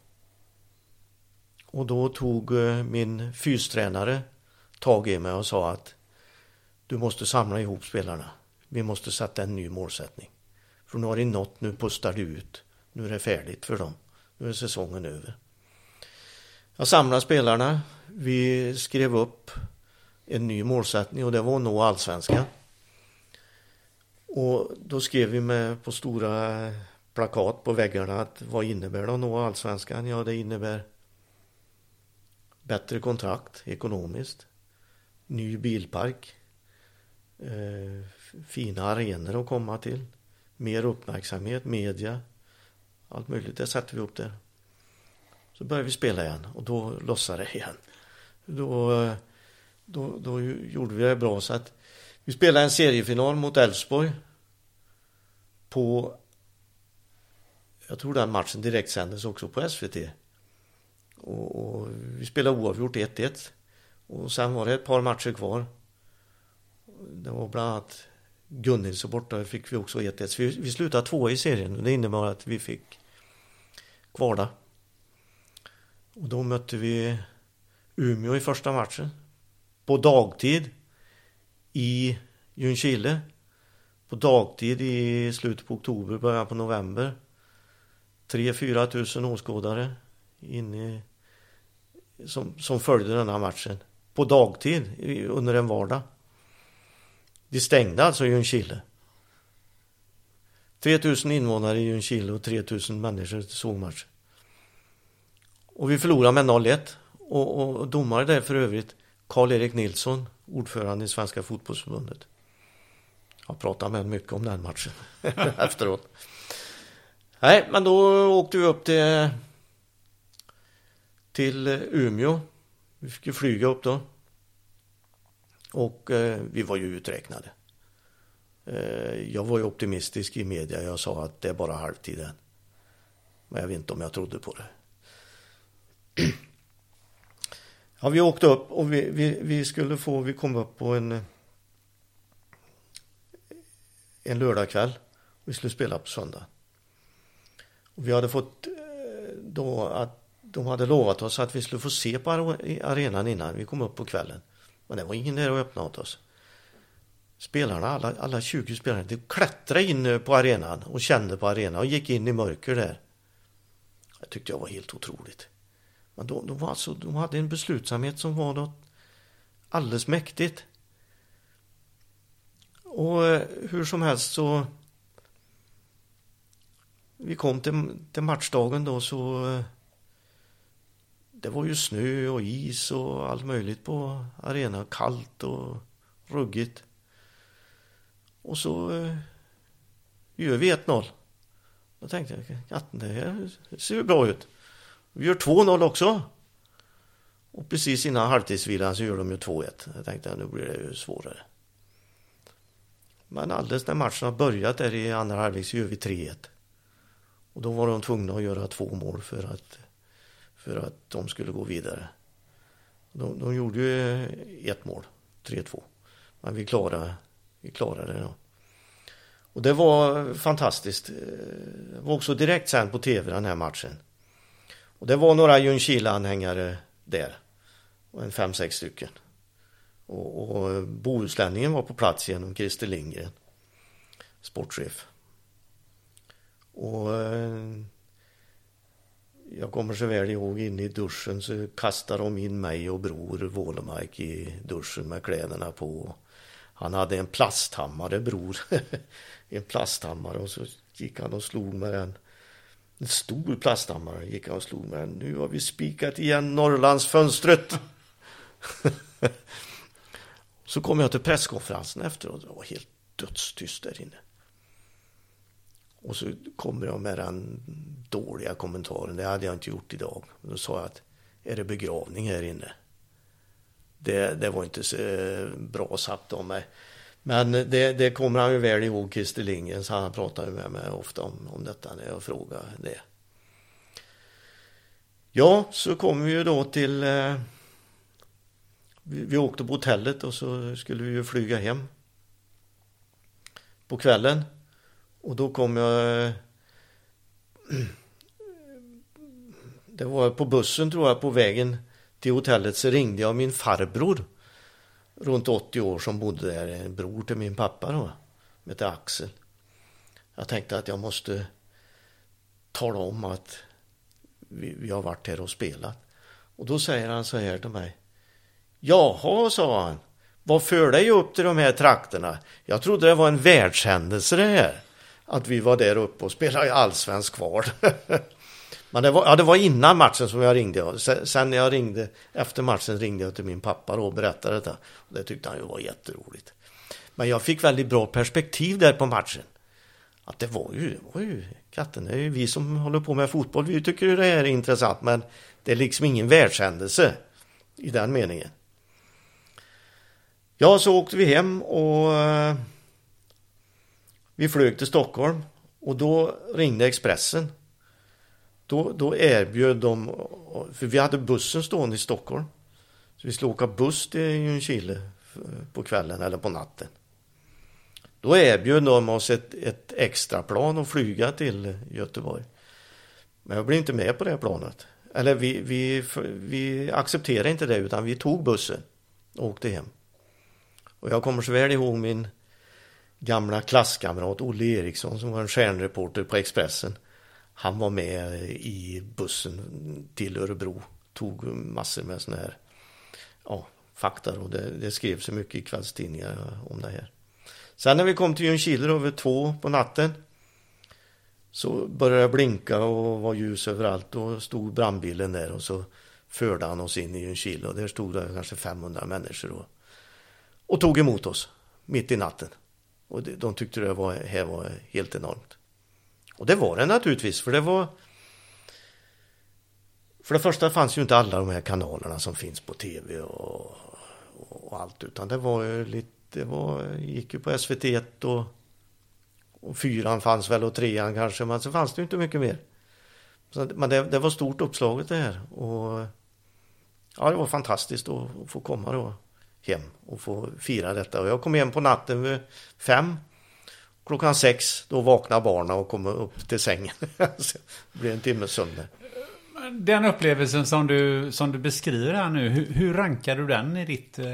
Och då tog eh, min fystränare tag i mig och sa att du måste samla ihop spelarna. Vi måste sätta en ny målsättning. För nu har det nått, nu pustar du ut. Nu är det färdigt för dem. Nu är säsongen över. Jag samlade spelarna. Vi skrev upp en ny målsättning och det var att nå allsvenskan. Och då skrev vi med på stora plakat på väggarna att vad innebär det att nå allsvenskan? Ja, det innebär bättre kontrakt ekonomiskt, ny bilpark, eh, fina arenor att komma till, mer uppmärksamhet, media, allt möjligt. Det satte vi upp där. Så började vi spela igen och då lossade det igen. Då, eh, då, då gjorde vi det bra så att vi spelade en seriefinal mot Elfsborg på jag tror den matchen direkt sändes också på SVT. Och, och vi spelade oavgjort 1-1. Och sen var det ett par matcher kvar. Det var bland annat Gunnils och borta fick vi också 1-1. Vi, vi slutade två i serien och det innebar att vi fick kvala. Och då mötte vi Umeå i första matchen. På dagtid i Ljungskile. På dagtid i slutet på oktober, början på november. 3-4 tusen åskådare inne som, som följde denna matchen. På dagtid under en vardag. De stängde alltså Ljungskile. 3000 invånare i Ljungskile och 3000 människor såg matchen. Och vi förlorade med 0-1. Och, och domare där för övrigt Karl-Erik Nilsson, ordförande i Svenska fotbollsförbundet. Jag pratade med honom mycket om den matchen efteråt. Nej, men då åkte vi upp till, till Umeå. Vi fick ju flyga upp då. Och eh, vi var ju uträknade. Eh, jag var ju optimistisk i media. Jag sa att det är bara halvtid än. Men jag vet inte om jag trodde på det. Ja, vi åkte upp och vi, vi, vi skulle få, vi kom upp på en en lördagkväll. Vi skulle spela på söndag. Och vi hade fått eh, då att de hade lovat oss att vi skulle få se på arenan innan vi kom upp på kvällen. Men det var ingen där och öppnade åt oss. Spelarna, alla, alla 20 spelarna, de klättrade in på arenan och kände på arenan och gick in i mörker där. Det tyckte jag var helt otroligt. Men de, de, var alltså, de hade en beslutsamhet som var något alldeles mäktigt. Och eh, hur som helst så vi kom till, till matchdagen då så eh, det var ju snö och is och allt möjligt på arenan. Kallt och ruggigt. Och så eh, gör vi 1-0. Då tänkte jag, att det här ser ju bra ut. Vi gör 2-0 också. Och precis innan halvtidsvilan så gör de ju 2-1. Jag tänkte nu blir det ju svårare. Men alldeles när matchen har börjat där i andra halvlek så gör vi 3-1. Och då var de tvungna att göra två mål för att, för att de skulle gå vidare. De, de gjorde ju ett mål, 3-2. Men vi klarade, vi klarade det då. Och det var fantastiskt. Det var också direkt sen på tv den här matchen. Och det var några Ljungskile-anhängare där. Och en fem, sex stycken. Och, och Bohuslänningen var på plats genom Christer Lindgren, sportchef. Och eh, jag kommer så väl ihåg in i duschen så kastade de in mig och bror Wålemark i duschen med kläderna på. Han hade en plasthammare bror. en plasthammare och så gick han och slog med den. En stor plasthammare gick han och slog med den. Nu har vi spikat igen Norrlandsfönstret. Så kom jag till presskonferensen efteråt. Det var helt dödstyst där inne. Och så kommer jag med den dåliga kommentaren. Det hade jag inte gjort idag. Då sa jag att är det begravning här inne? Det, det var inte så eh, bra sagt om mig. Men det, det kommer han ju väl ihåg, Christer Lindgren, så han pratar med mig ofta om, om detta när jag frågar det. Ja, så kommer vi ju då till eh, vi, vi åkte på hotellet och så skulle vi ju flyga hem på kvällen. Och då kom jag... Det var på bussen tror jag, på vägen till hotellet så ringde jag min farbror runt 80 år som bodde där, en bror till min pappa då, som hette Axel. Jag tänkte att jag måste tala om att vi, vi har varit här och spelat. Och då säger han så här till mig. Jaha, sa han. Vad för dig upp till de här trakterna? Jag trodde det var en världshändelse det här. Att vi var där uppe och spelade i allsvensk kval. Men det var, ja, det var innan matchen som jag ringde. Sen när jag ringde, efter matchen ringde jag till min pappa och berättade detta. Det tyckte han ju var jätteroligt. Men jag fick väldigt bra perspektiv där på matchen. Att det var ju, det var ju katten, det är ju vi som håller på med fotboll, vi tycker ju det här är intressant men det är liksom ingen världshändelse i den meningen. Ja, så åkte vi hem och eh, vi flög till Stockholm och då ringde Expressen. Då, då erbjöd de, för vi hade bussen stående i Stockholm. Så vi skulle åka buss till Ljungskile eh, på kvällen eller på natten. Då erbjöd de oss ett, ett extra plan att flyga till Göteborg. Men jag blev inte med på det planet. Eller vi, vi, vi accepterade inte det utan vi tog bussen och åkte hem. Och jag kommer så väl ihåg min gamla klasskamrat Olle Eriksson som var en stjärnreporter på Expressen. Han var med i bussen till Örebro. Tog massor med sådana här ja, fakta och det, det skrevs så mycket i kvällstidningar om det här. Sen när vi kom till Ljungskile över två på natten så började det blinka och var ljus överallt och stod brandbilen där och så förde han oss in i Ljungskile och där stod det kanske 500 människor och, och tog emot oss mitt i natten. Och de tyckte det var, här var helt enormt. Och det var det naturligtvis för det var för det första fanns ju inte alla de här kanalerna som finns på tv och, och allt utan det var ju lite, det var, gick ju på SVT 1 och och fyran fanns väl och trean kanske, men så fanns det ju inte mycket mer. Så, men det, det var stort uppslaget det här. Och ja, det var fantastiskt att, att få komma då hem och få fira detta. Och jag kom hem på natten vid fem. Klockan sex, då vaknade barnen och kom upp till sängen. det blev en timme sönder. Den upplevelsen som du, som du beskriver här nu, hur, hur rankar du den i ditt eh,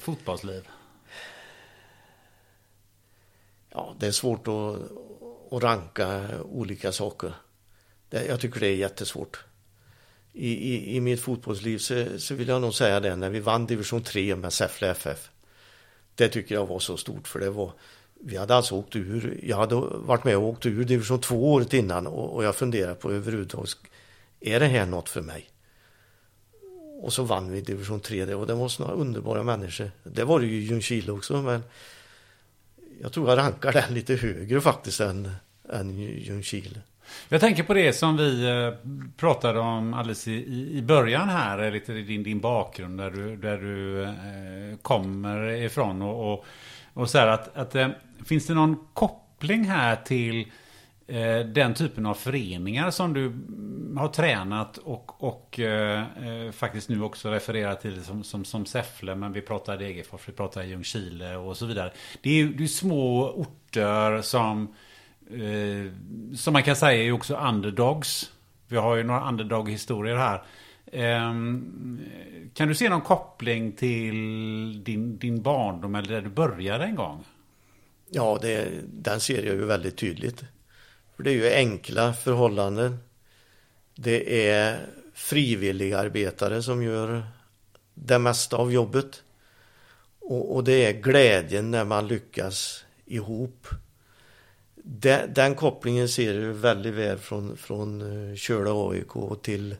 fotbollsliv? ja, det är svårt att, att ranka olika saker. Det, jag tycker det är jättesvårt. I, i, i mitt fotbollsliv så, så, vill jag nog säga det när vi vann division 3 med Säffle FF. Det tycker jag var så stort för det var vi hade alltså åkt ur, jag hade varit med och åkt ur division 2 året innan och, och jag funderade på överhuvudtaget, är det här något för mig? Och så vann vi division 3 och det var sådana underbara människor. Det var det ju i Ljungskile också men jag tror jag rankar den lite högre faktiskt än, än Ljungskile. Jag tänker på det som vi eh, pratade om alldeles i, i början här, eh, lite din, din bakgrund där du, där du eh, kommer ifrån och, och, och så här att, att eh, finns det någon koppling här till eh, den typen av föreningar som du har tränat och, och eh, eh faktiskt nu också refererar till som, som, som Säffle, men vi pratar Degerfors, vi pratar Ljungskile och så vidare. Det är ju det är små orter som, eh, som man kan säga är också underdogs. Vi har ju några underdog-historier här. Eh, kan du se någon koppling till din, din barndom eller där du började en gång? Ja, det, den ser jag ju väldigt tydligt. För det är ju enkla förhållanden. Det är frivilligarbetare som gör det mesta av jobbet. Och, och det är glädjen när man lyckas ihop. Den, den kopplingen ser du väldigt väl från, från eh, Köla AIK till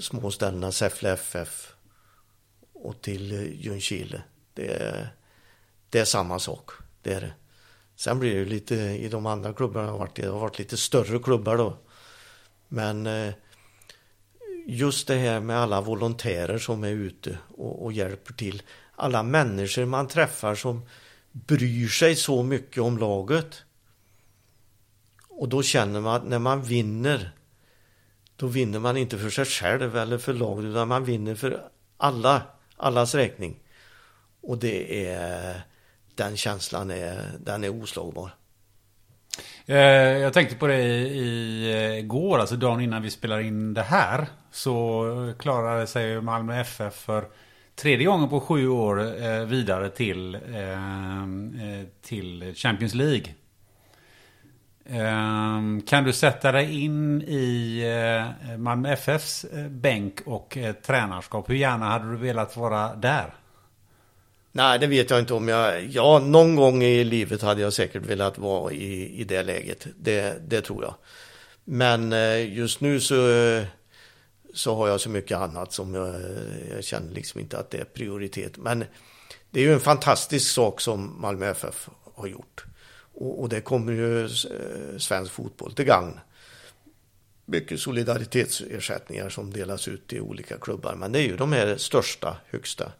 småställena Säffle FF och till eh, Ljungskile. Det är, det är samma sak. Det är det. Sen blir det lite i de andra klubbarna har varit, det har varit lite större klubbar då. Men eh, just det här med alla volontärer som är ute och, och, hjälper till. Alla människor man träffar som bryr sig så mycket om laget. Och då känner man att när man vinner då vinner man inte för sig själv eller för laget utan man vinner för alla, allas räkning. Och det är den känslan är, den är oslagbar. Eh, jag tänkte på det eh, igår, alltså dagen innan vi spelar in det här. Så klarade sig Malmö FF för tredje gången på sju år eh, vidare till, till Champions League. Ehm, kan du sätta dig in i eh, Malmö FFs eh, bänk och eh, tränarskap? Hur gärna hade du velat vara där? Nej, det vet jag inte om jag... Ja, någon gång i livet hade jag säkert velat vara i, i det läget. Det, det tror jag. Men just nu så, så har jag så mycket annat som jag, jag känner liksom inte att det är prioritet. Men det är ju en fantastisk sak som Malmö FF har gjort. Och, och det kommer ju eh, svensk fotboll till gagn. Mycket solidaritetsersättningar som delas ut i olika klubbar. Men det är ju de här största, högsta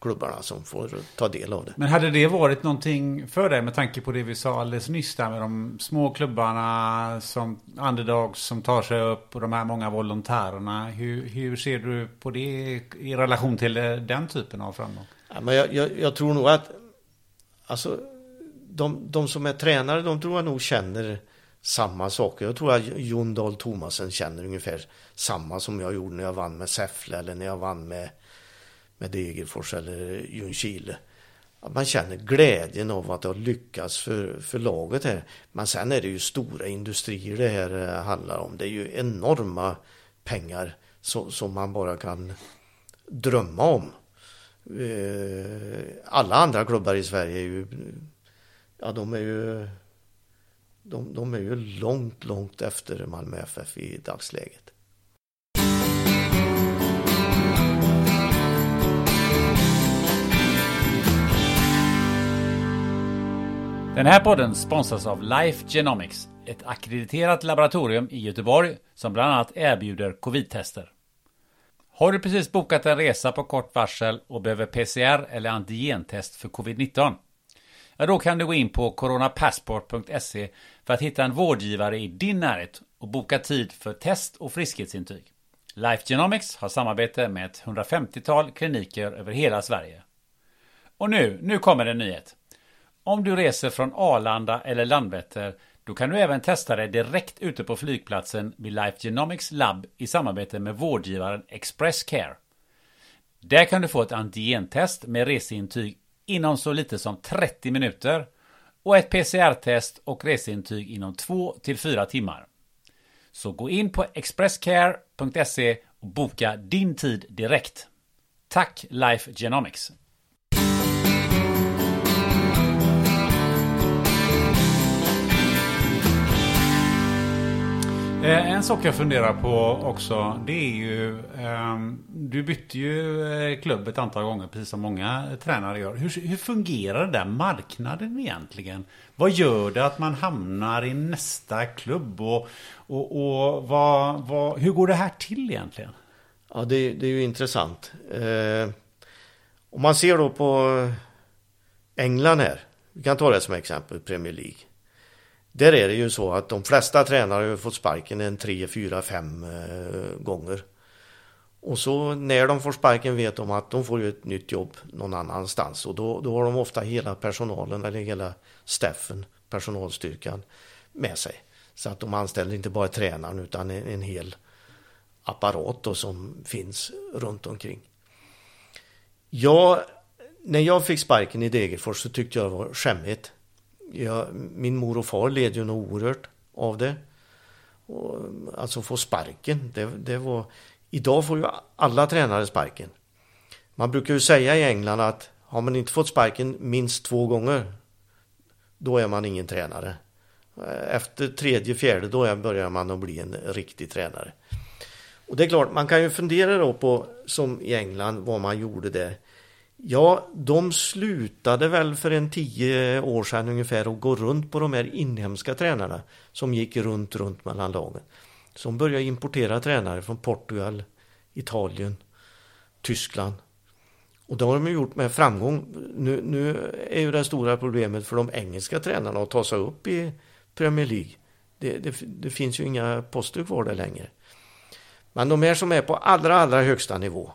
klubbarna som får ta del av det. Men hade det varit någonting för dig med tanke på det vi sa alldeles nyss där med de små klubbarna som underdogs som tar sig upp och de här många volontärerna. Hur, hur ser du på det i relation till den typen av framgång? Ja, men jag, jag, jag, tror nog att alltså, de, de som är tränare, de tror jag nog känner samma saker. Jag tror att Jon Dahl Tomasen känner ungefär samma som jag gjorde när jag vann med Säffle eller när jag vann med, med Degerfors eller Ljungskile. Att man känner glädjen av att ha lyckats för, för laget här. Men sen är det ju stora industrier det här eh, handlar om. Det är ju enorma pengar som, som man bara kan drömma om. Eh, alla andra klubbar i Sverige är ju, ja de är ju, de, de är ju långt, långt efter Malmö FF i dagsläget. Den här podden sponsras av Life Genomics, ett akkrediterat laboratorium i Göteborg som bland annat erbjuder covid-tester. Har du precis bokat en resa på kort varsel och behöver PCR eller antigentest för covid-19? Ja, då kan du gå in på coronapassport.se för att hitta en vårdgivare i din närhet och boka tid för test och friskhetsintyg. Life Genomics har samarbete med ett 150-tal kliniker över hela Sverige. Och nu, nu kommer en nyhet. Om du reser från Arlanda eller Landvetter då kan du även testa dig direkt ute på flygplatsen vid Life Genomics Lab i samarbete med vårdgivaren Express Care. Där kan du få ett antigentest med reseintyg inom så lite som 30 minuter och ett PCR-test och reseintyg inom 2 till 4 timmar. Så gå in på expresscare.se och boka din tid direkt. Tack Life Genomics! Eh, en sak jag funderar på också, det är ju... Ehm, du bytte ju eh, klubb ett antal gånger, precis som många tränare gör. Hur, hur fungerar den där marknaden egentligen? Vad gör det att man hamnar i nästa klubb? Och, och, och vad, vad, hur går det här till egentligen? Ja, det, det är ju intressant. Eh, om man ser då på England här, vi kan ta det som exempel, Premier League. Där är det ju så att de flesta tränare har fått sparken en tre, fyra, fem eh, gånger. Och så när de får sparken vet de att de får ett nytt jobb någon annanstans och då, då har de ofta hela personalen eller hela staffen, personalstyrkan med sig. Så att de anställer inte bara tränaren utan en, en hel apparat då som finns runt omkring. Ja, när jag fick sparken i Degerfors så tyckte jag det var skämmigt jag, min mor och far led ju nog oerhört av det. Och, alltså få sparken, det, det var... Idag får ju alla tränare sparken. Man brukar ju säga i England att har man inte fått sparken minst två gånger, då är man ingen tränare. Efter tredje, fjärde, då börjar man att bli en riktig tränare. Och det är klart, man kan ju fundera då på, som i England, vad man gjorde där. Ja, de slutade väl för en tio år sedan ungefär att gå runt på de här inhemska tränarna som gick runt, runt mellan lagen. Som började importera tränare från Portugal, Italien, Tyskland. Och det har de gjort med framgång. Nu, nu är ju det stora problemet för de engelska tränarna att ta sig upp i Premier League. Det, det, det finns ju inga poster kvar där längre. Men de här som är på allra, allra högsta nivå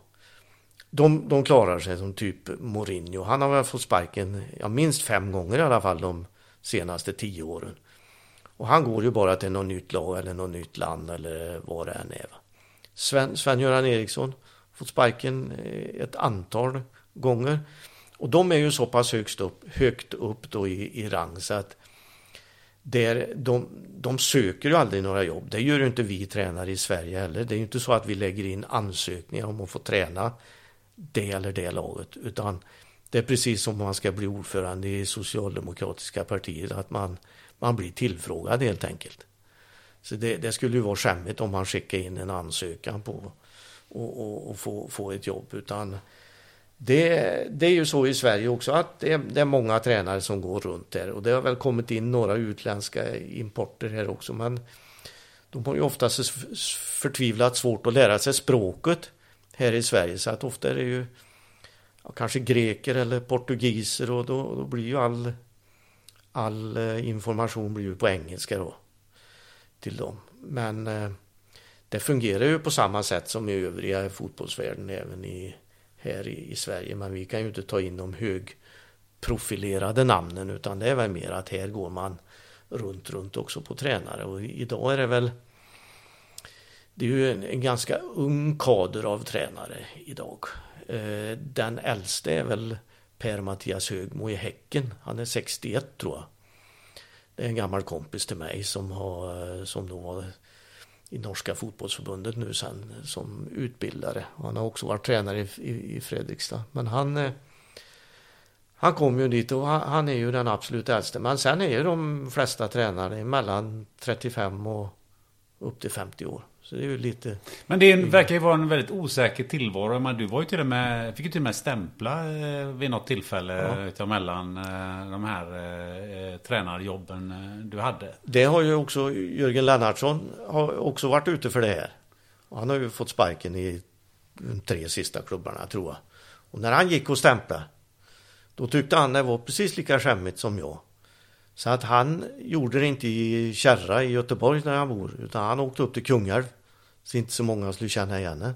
de, de klarar sig som typ Mourinho. Han har väl fått sparken ja, minst fem gånger i alla fall de senaste tio åren. Och han går ju bara till något nytt lag eller något nytt land eller vad det än är. Sven, Sven-Göran Eriksson fått sparken eh, ett antal gånger. Och de är ju så pass högst upp, högt upp då i, i rang så att där de, de söker ju aldrig några jobb. Det gör ju inte vi tränare i Sverige heller. Det är ju inte så att vi lägger in ansökningar om att få träna det eller det laget. Utan det är precis som om man ska bli ordförande i socialdemokratiska partiet. Att man, man blir tillfrågad helt enkelt. Så det, det skulle ju vara skämmigt om man skickar in en ansökan på och, och, och få, få ett jobb. Utan det, det, är ju så i Sverige också att det är, det är, många tränare som går runt där. Och det har väl kommit in några utländska importer här också. Men de har ju oftast förtvivlat svårt att lära sig språket här i Sverige. Så att ofta är det ju ja, kanske greker eller portugiser och då, då blir ju all, all eh, information blir ju på engelska då till dem. Men eh, det fungerar ju på samma sätt som i övriga fotbollsvärlden även i, här i, i Sverige. Men vi kan ju inte ta in de högprofilerade namnen utan det är väl mer att här går man runt, runt också på tränare och idag är det väl det är ju en, en ganska ung kader av tränare idag. Eh, den äldste är väl Per-Mattias Högmo i Häcken. Han är 61 tror jag. Det är en gammal kompis till mig som, har, eh, som då var i norska fotbollsförbundet nu sen som utbildare. Han har också varit tränare i, i, i Fredrikstad. Men han, eh, han kom ju dit och han, han, är ju den absolut äldste. Men sen är ju de flesta tränare mellan 35 och upp till 50 år. Så det är ju lite... Men det verkar ju vara en väldigt osäker tillvaro. Men du var ju till och med, fick ju till och med stämpla eh, vid något tillfälle ja. mellan eh, de här eh, tränarjobben du hade. Det har ju också Jörgen Lennartsson har också varit ute för det här. Han har ju fått sparken i de tre sista klubbarna tror jag. Och när han gick och stämplade då tyckte han det var precis lika skämmigt som jag. Så att han gjorde det inte i Kärra i Göteborg där han bor utan han åkte upp till Kungälv så inte så många skulle känna igen henne.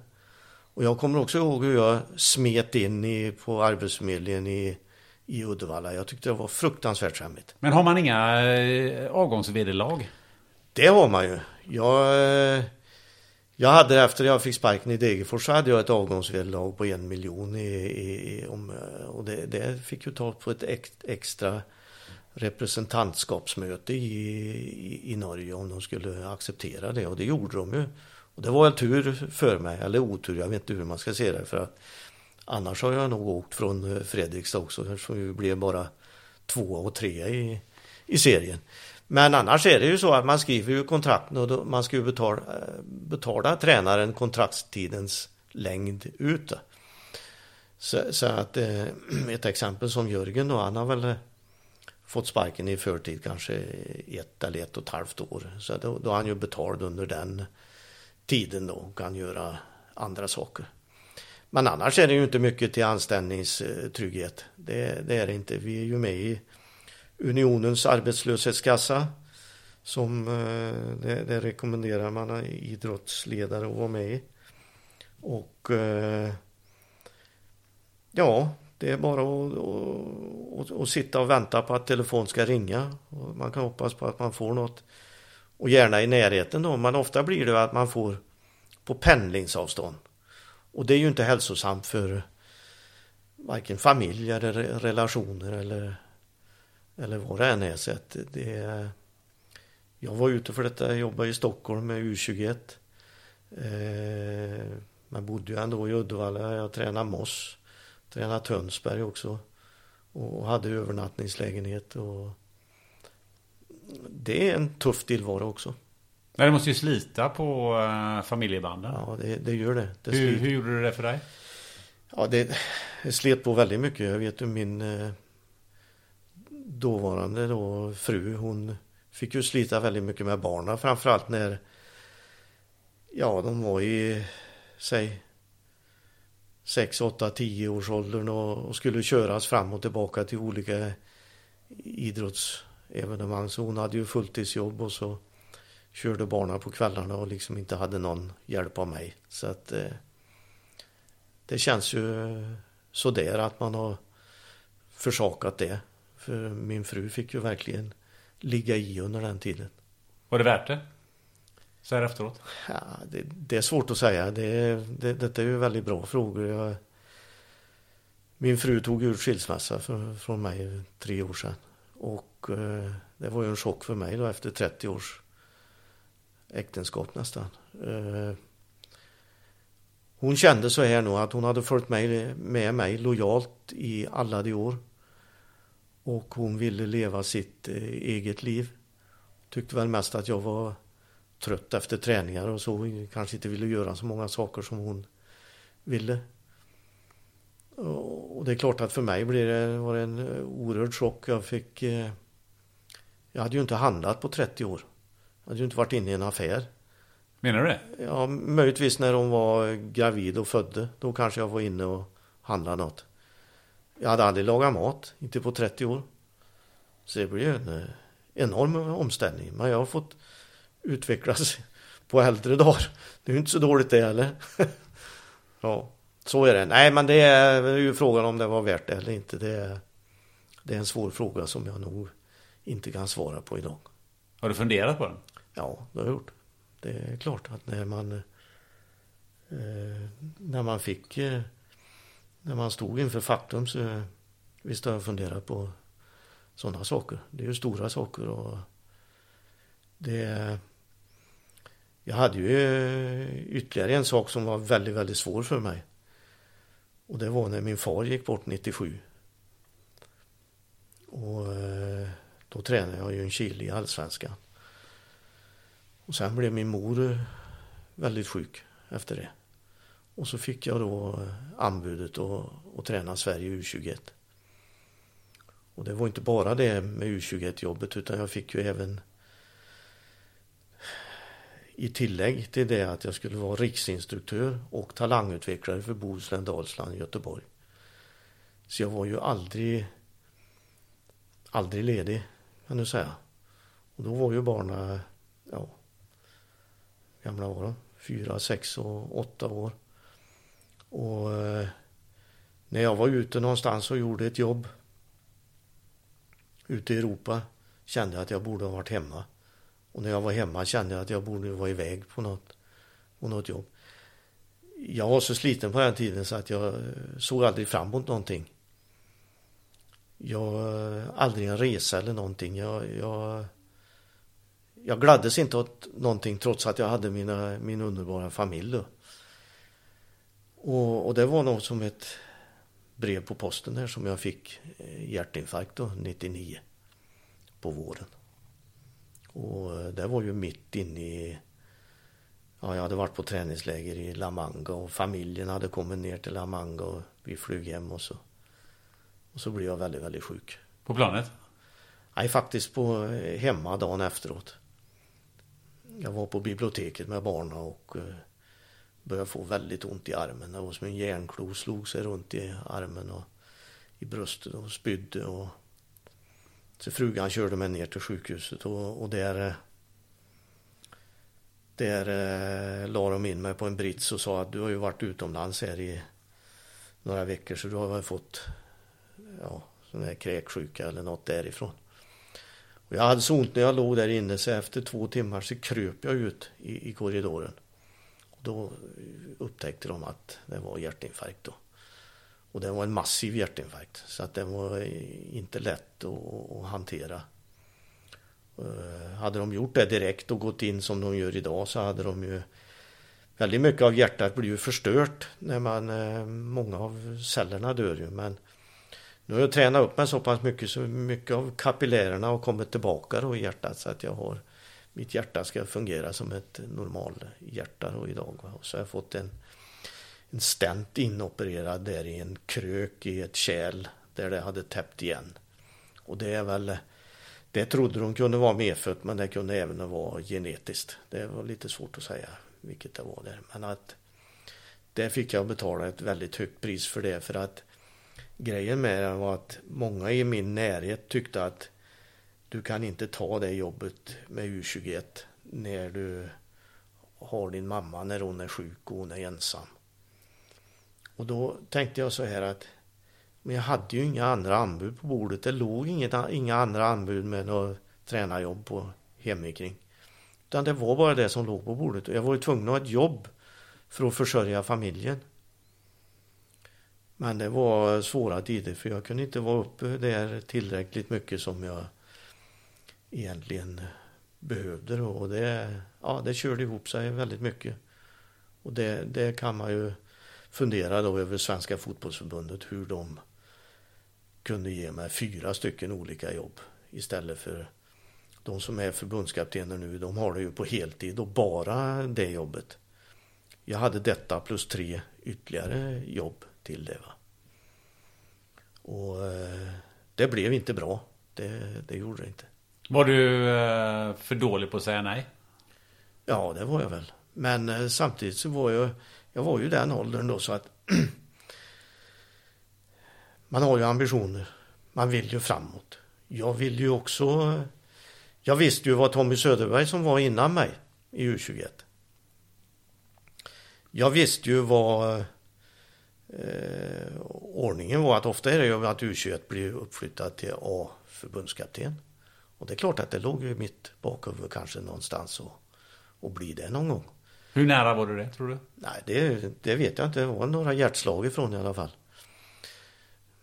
Och jag kommer också ihåg hur jag smet in i, på Arbetsförmedlingen i, i Uddevalla. Jag tyckte det var fruktansvärt skämmigt. Men har man inga eh, avgångsvederlag? Det har man ju. Jag, eh, jag hade efter jag fick sparken i Degerfors så hade jag ett avgångsvederlag på en miljon i, i, om, och det, det fick ju ta på ett extra representantskapsmöte i, i, i Norge om de skulle acceptera det och det gjorde de ju. Och det var väl tur för mig, eller otur, jag vet inte hur man ska se det. För att annars har jag nog åkt från eh, Fredrikstad också, eftersom vi blev bara två och tre i, i serien. Men annars är det ju så att man skriver ju kontrakten och då, man ska ju betala, eh, betala tränaren kontraktstidens längd ut. Så, så, att eh, ett exempel som Jörgen då, han har väl fått sparken i förtid kanske ett eller ett och ett halvt år. Så då, då har han ju betalt under den tiden då och kan göra andra saker. Men annars är det ju inte mycket till anställningstrygghet. Det, det är det inte. Vi är ju med i Unionens arbetslöshetskassa som eh, det, det rekommenderar man idrottsledare att vara med i. Och eh, ja, det är bara att, att, att, sitta och vänta på att telefon ska ringa. Man kan hoppas på att man får något och gärna i närheten då, men ofta blir det att man får på pendlingsavstånd. Och det är ju inte hälsosamt för varken familj eller relationer eller, eller vad det än är. Så att det, jag var ute för detta, jag jobbade i Stockholm med U21. Eh, men bodde ju ändå i Uddevalla, jag tränade Moss, tränade Tönsberg också. Och hade övernattningslägenhet och det är en tuff tillvaro också. Men det måste ju slita på uh, familjebanden. Ja, det, det gör det. det hur, hur, gjorde du det för dig? Ja, det, det slet på väldigt mycket. Jag vet ju min eh, dåvarande då, fru, hon fick ju slita väldigt mycket med barnen. Framförallt när ja, de var i, säg 6, 8, 10 års åldern och, och skulle köras fram och tillbaka till olika idrotts hon hade ju fulltidsjobb och så körde barnen på kvällarna och liksom inte hade någon hjälp av mig. Så att eh, det känns ju sådär att man har försakat det. För min fru fick ju verkligen ligga i under den tiden. Var det värt det? Så här efteråt? Ja, det, det är svårt att säga. Det, det, detta är ju väldigt bra frågor. Jag, min fru tog ut skilsmässa för, från mig tre år sedan. Och eh, det var ju en chock för mig då efter 30 års äktenskap nästan. Eh, hon kände så här nu att hon hade följt med, med mig lojalt i alla de år. Och hon ville leva sitt eh, eget liv. Tyckte väl mest att jag var trött efter träningar och så. Kanske inte ville göra så många saker som hon ville. Och det är klart att för mig blev det, var det en oerhörd chock. Jag fick... Eh, jag hade ju inte handlat på 30 år. Jag hade ju inte varit inne i en affär. Menar du det? Ja, möjligtvis när hon var gravid och födde. Då kanske jag var inne och handlade något. Jag hade aldrig lagat mat, inte på 30 år. Så det blev en eh, enorm omställning. Men jag har fått utvecklas på äldre dagar. Det är ju inte så dåligt det heller. ja. Så är det. Nej, men det är ju frågan om det var värt det eller inte. Det är, det är en svår fråga som jag nog inte kan svara på idag. Har du funderat på den? Ja, det har jag gjort. Det är klart att när man eh, när man fick eh, när man stod inför faktum så visst har jag funderat på sådana saker. Det är ju stora saker och det jag hade ju ytterligare en sak som var väldigt, väldigt svår för mig. Och det var när min far gick bort 97. Och eh, då tränade jag ju en Chile i Allsvenskan. Och sen blev min mor eh, väldigt sjuk efter det. Och så fick jag då eh, anbudet att, att träna Sverige U21. Och det var inte bara det med U21-jobbet utan jag fick ju även i tillägg till det att jag skulle vara riksinstruktör och talangutvecklare för Bohuslän, Dalsland, Göteborg. Så jag var ju aldrig aldrig ledig, kan du säga. Och då var ju barnen, ja, gamla var de? Fyra, sex och åtta år. Och eh, när jag var ute någonstans och gjorde ett jobb ute i Europa kände jag att jag borde ha varit hemma. Och när jag var hemma kände jag att jag borde vara iväg på något, på något jobb. Jag var så sliten på den tiden så att jag eh, såg aldrig fram emot någonting. Jag, eh, aldrig en resa eller någonting. Jag, jag, jag gladdes inte åt någonting trots att jag hade mina, min underbara familj då. Och, och det var nog som ett brev på posten här som jag fick eh, hjärtinfarkt då, 99 på våren. Och det var ju mitt inne i Ja, jag hade varit på träningsläger i La Manga och familjen hade kommit ner till La Manga och vi flög hem och så och så blev jag väldigt, väldigt sjuk. På planet? Nej, faktiskt på eh, hemma dagen efteråt. Jag var på biblioteket med barnen och eh, började få väldigt ont i armen. Det var som en järnklo slog sig runt i armen och i bröstet och spydde och så frugan körde mig ner till sjukhuset och, och där eh, där eh, la de in mig på en brits och sa att du har ju varit utomlands här i några veckor så du har väl fått ja, sån här kräksjuka eller något därifrån. Och jag hade så ont när jag låg där inne så efter två timmar så kröp jag ut i, i korridoren. Och då upptäckte de att det var hjärtinfarkt då. Och det var en massiv hjärtinfarkt så att det var inte lätt att, att hantera. Eh, hade de gjort det direkt och gått in som de gör idag så hade de ju Väldigt mycket av hjärtat blir ju förstört när man, eh, många av cellerna dör ju men nu har jag tränat upp mig så pass mycket så mycket av kapillärerna har kommit tillbaka då i hjärtat så att jag har mitt hjärta ska fungera som ett normal hjärta då idag. Och så har jag fått en, en stent inopererad där i en krök i ett kärl där det hade täppt igen. Och det är väl det trodde de kunde vara medfött men det kunde även vara genetiskt. Det var lite svårt att säga vilket det var där. Men att det fick jag betala ett väldigt högt pris för det för att grejen med det var att många i min närhet tyckte att du kan inte ta det jobbet med U21 när du har din mamma när hon är sjuk och hon är ensam. Och då tänkte jag så här att men jag hade ju inga andra anbud på bordet. Det låg inget, inga andra anbud med något tränarjobb på hemikring. Utan det var bara det som låg på bordet. Och jag var ju tvungen att ha ett jobb för att försörja familjen. Men det var svåra tider för jag kunde inte vara uppe där tillräckligt mycket som jag egentligen behövde då. Och det, ja, det körde ihop sig väldigt mycket. Och det, det kan man ju fundera då över Svenska fotbollsförbundet hur de kunde ge mig fyra stycken olika jobb istället för de som är förbundskaptener nu, de har det ju på heltid och bara det jobbet. Jag hade detta plus tre ytterligare jobb till det. Va? Och eh, det blev inte bra. Det, det gjorde det inte. Var du eh, för dålig på att säga nej? Ja, det var jag väl. Men eh, samtidigt så var jag, jag var ju den åldern då så att man har ju ambitioner. Man vill ju framåt. Jag vill ju också... Jag visste ju vad Tommy Söderberg som var innan mig i U21. Jag visste ju vad eh, ordningen var att ofta är det ju att U21 blir uppflyttad till A förbundskapten. Och det är klart att det låg ju mitt bakhuvud kanske någonstans och, och bli det någon gång. Hur nära var du det, tror du? Nej, det, det vet jag inte. Det var några hjärtslag ifrån i alla fall.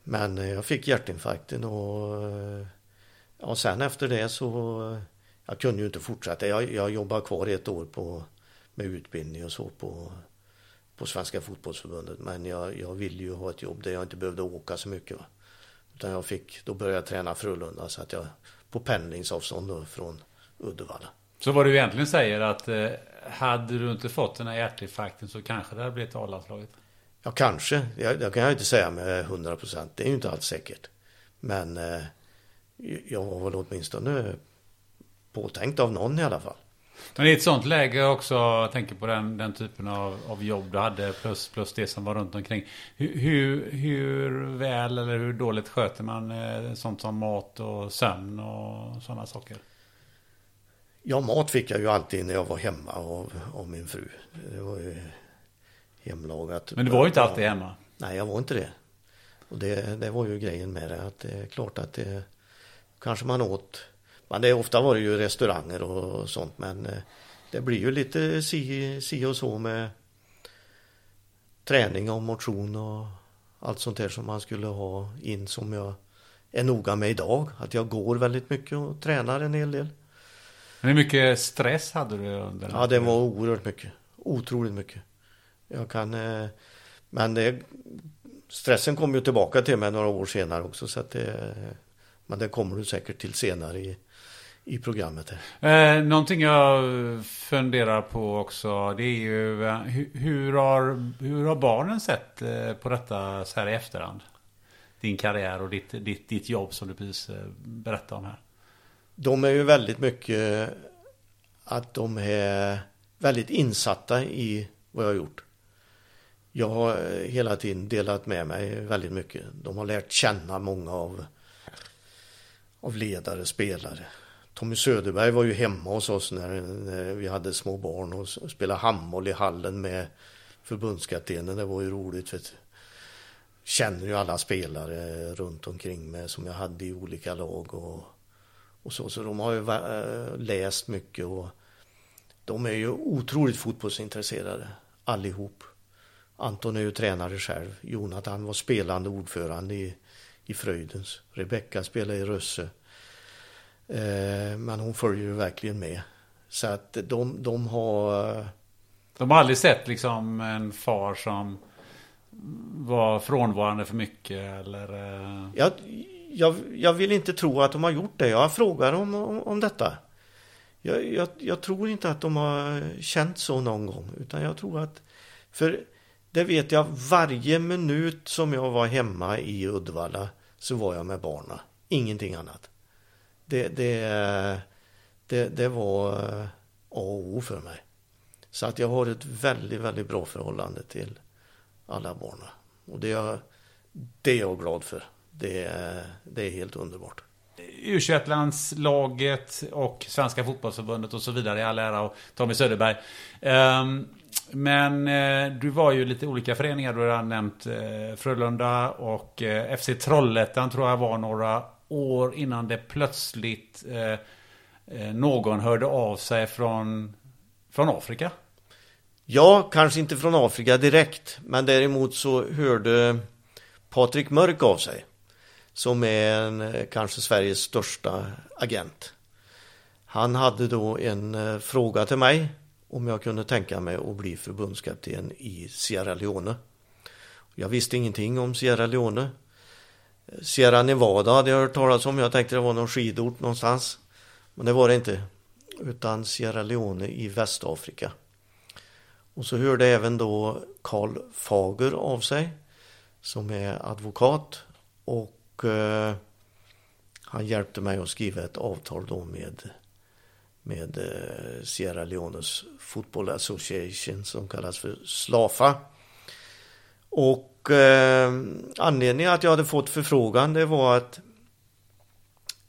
Men eh, jag fick hjärtinfarkten och eh, och sen efter det så jag kunde ju inte fortsätta. Jag, jag jobbade kvar ett år på, med utbildning och så på, på Svenska fotbollsförbundet. Men jag, jag ville ju ha ett jobb där jag inte behövde åka så mycket. Va? Utan jag fick, då började jag träna Frölunda så att jag på pendlingsavstånd då från Uddevalla. Så vad du egentligen säger att eh, hade du inte fått den här hjärtinfarkten så kanske det hade blivit A-landslaget? Ja, kanske. Det, det kan jag inte säga med 100 procent. Det är ju inte alls säkert. Men eh, jag var väl åtminstone påtänkt av någon i alla fall. Men i ett sånt läge också, jag tänker på den, den typen av, av jobb du hade plus, plus det som var runt omkring. Hur, hur, hur väl eller hur dåligt sköter man eh, sånt som mat och sömn och sådana saker? Ja, mat fick jag ju alltid när jag var hemma av, av min fru. Det var ju hemlagat. Men du var ju inte alltid hemma? Nej, jag var inte det. Och det, det var ju grejen med det, att det är klart att det kanske man åt men det, ofta var det ju restauranger och sånt men eh, det blir ju lite si, si och så med träning och motion och allt sånt där som man skulle ha in som jag är noga med idag. Att jag går väldigt mycket och tränar en hel del. Hur mycket stress hade du under Ja, det var oerhört mycket. Otroligt mycket. Jag kan... Eh, men det, stressen kom ju tillbaka till mig några år senare också så det... Men det kommer du säkert till senare i, i programmet. Här. Eh, någonting jag funderar på också det är ju eh, hur, hur, har, hur har barnen sett eh, på detta så här i efterhand? Din karriär och ditt, ditt, ditt jobb som du precis berättade om här. De är ju väldigt mycket att de är väldigt insatta i vad jag har gjort. Jag har hela tiden delat med mig väldigt mycket. De har lärt känna många av, av ledare, spelare. Tommy Söderberg var ju hemma hos oss när, när vi hade små barn och spelade handboll i hallen med förbundskaptenen. Det var ju roligt för känner ju alla spelare runt omkring mig som jag hade i olika lag och, och så. Så de har ju äh, läst mycket och de är ju otroligt fotbollsintresserade allihop. Anton är ju tränare själv. Jonathan var spelande ordförande i, i Fröjdens. Rebecka spelar i Rösse. Eh, men hon följer ju verkligen med. Så att de, de har... De har aldrig sett liksom en far som var frånvarande för mycket eller? Eh? Jag, jag, jag vill inte tro att de har gjort det. Jag frågar om, om, om detta. Jag, jag, jag, tror inte att de har känt så någon gång. Utan jag tror att... För det vet jag, varje minut som jag var hemma i Uddevalla så var jag med barna. Ingenting annat det, det, det, det var A och O för mig. Så att jag har ett väldigt, väldigt bra förhållande till alla barnen. Och det är, det är jag glad för. Det det är helt underbart. u laget och Svenska fotbollsförbundet och så vidare i all ära och Tommy Söderberg. Um, men eh, du var ju lite olika föreningar. Du har nämnt eh, Frölunda och eh, FC Trollhättan tror jag var några år innan det plötsligt någon hörde av sig från, från Afrika? Ja, kanske inte från Afrika direkt, men däremot så hörde Patrik Mörk av sig. Som är en, eh, kanske Sveriges största agent. Han hade då en eh, fråga till mig om jag kunde tänka mig att bli förbundskapten i Sierra Leone. Jag visste ingenting om Sierra Leone. Sierra Nevada hade jag hört talas om. Jag tänkte det var någon skidort någonstans. Men det var det inte. Utan Sierra Leone i Västafrika. Och så hörde även då Karl Fager av sig. Som är advokat. Och eh, han hjälpte mig att skriva ett avtal då med med eh, Sierra Leones Football Association som kallas för SLAFA. Och eh, anledningen att jag hade fått förfrågan det var att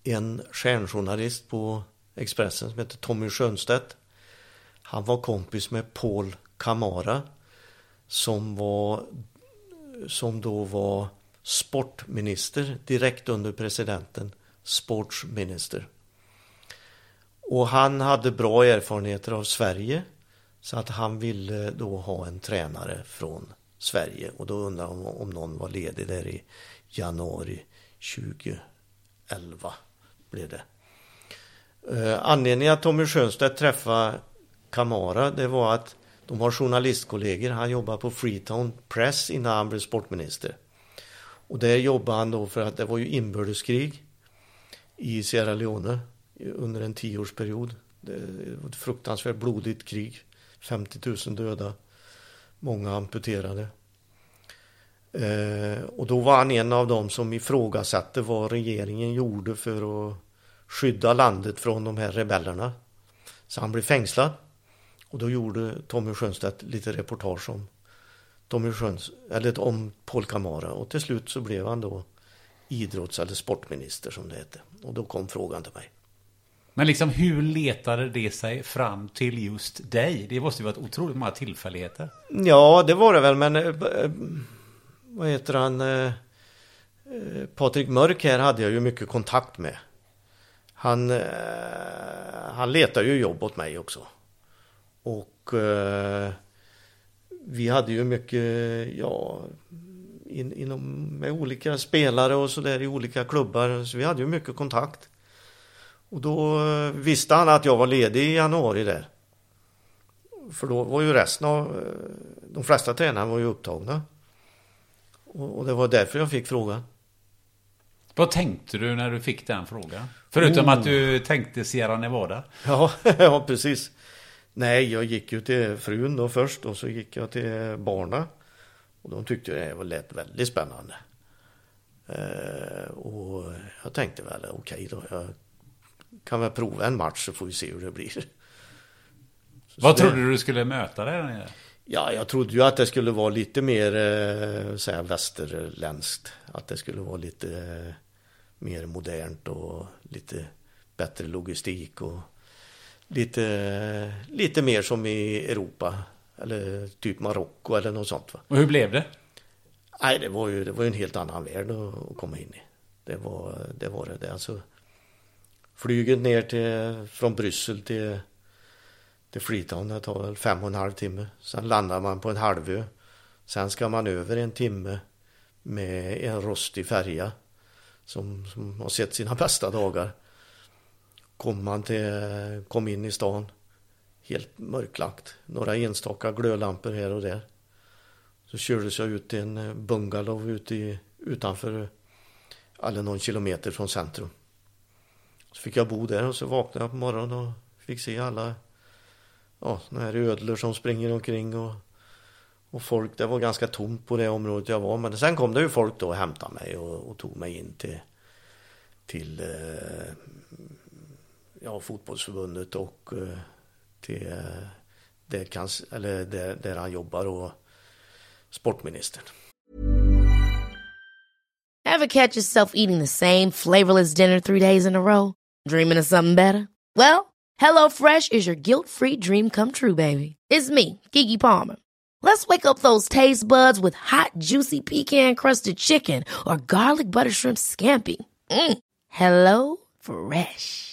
en stjärnjournalist på Expressen som heter Tommy Schönstedt han var kompis med Paul Kamara som var som då var sportminister direkt under presidenten sportsminister Och han hade bra erfarenheter av Sverige. Så att han ville då ha en tränare från Sverige. Och då undrade han om någon var ledig där i januari 2011 blev det. Eh, anledningen att Tommy Schönstedt träffade Kamara det var att de har journalistkollegor. Han jobbar på Freetown Press innan han blev sportminister. Och där jobbade han då för att det var ju inbördeskrig i Sierra Leone under en tioårsperiod. Det var ett fruktansvärt blodigt krig. 50 000 döda. Många amputerade. Eh, och då var han en av dem som ifrågasatte vad regeringen gjorde för att skydda landet från de här rebellerna. Så han blev fängslad. Och då gjorde Tommy Schönstedt lite reportage om Tommy Sjöns, eller om Paul Camara och till slut så blev han då idrotts eller sportminister som det hette. Och då kom frågan till mig. Men liksom hur letade det sig fram till just dig? Det måste ju varit otroligt många tillfälligheter. Ja, det var det väl, men eh, vad heter han? Eh, eh, Patrik Mörk här hade jag ju mycket kontakt med. Han, eh, han letar ju jobb åt mig också. Och eh, vi hade ju mycket, ja, in, inom, med olika spelare och sådär i olika klubbar. Så vi hade ju mycket kontakt. Och då eh, visste han att jag var ledig i januari där. För då var ju resten av, eh, de flesta tränarna var ju upptagna. Och, och det var därför jag fick frågan. Vad tänkte du när du fick den frågan? Förutom oh. att du tänkte Sierra Nevada. Ja, ja, precis. Nej, jag gick ju till frun då först och så gick jag till barna. Och de tyckte det lät väldigt spännande. Eh, och jag tänkte väl okej okay då, jag kan väl prova en match så får vi se hur det blir. Så Vad trodde du du skulle möta där nere? Ja, jag trodde ju att det skulle vara lite mer eh, säga, västerländskt. Att det skulle vara lite eh, mer modernt och lite bättre logistik och lite, lite mer som i Europa. Eller typ Marocko eller något sånt. Va? Och hur blev det? Nej, det var ju, det var ju en helt annan värld att, komma in i. Det var det. Var det. Alltså, flyget ner till, från Bryssel till, till Freetown, det tar väl fem och en halv timme. Sen landar man på en halvö. Sen ska man över en timme med en rostig färja som, som har sett sina bästa dagar. Kom man till, kom in i stan helt mörklagt. Några enstaka glödlampor här och där. Så kördes jag ut till en eh, bungalow ute i, utanför, eller någon kilometer från centrum. Så fick jag bo där och så vaknade jag på morgonen och fick se alla ja, här ödlor som springer omkring och, och folk. Det var ganska tomt på det området jag var. Men sen kom det ju folk då och hämtade mig och, och tog mig in till, till eh, ja, fotbollsförbundet och eh, till det där, eller där, där han jobbar och sportministern. Have catch yourself eating the same flavorless dinner three days in a row? Dreaming of something better? Well, hello fresh is your guilt free dream come true baby. It's me, Gigi Palmer. Let's wake up those taste buds with hot juicy pecan crusted chicken or garlic butter shrimp scampi. Mm. Hello Fresh.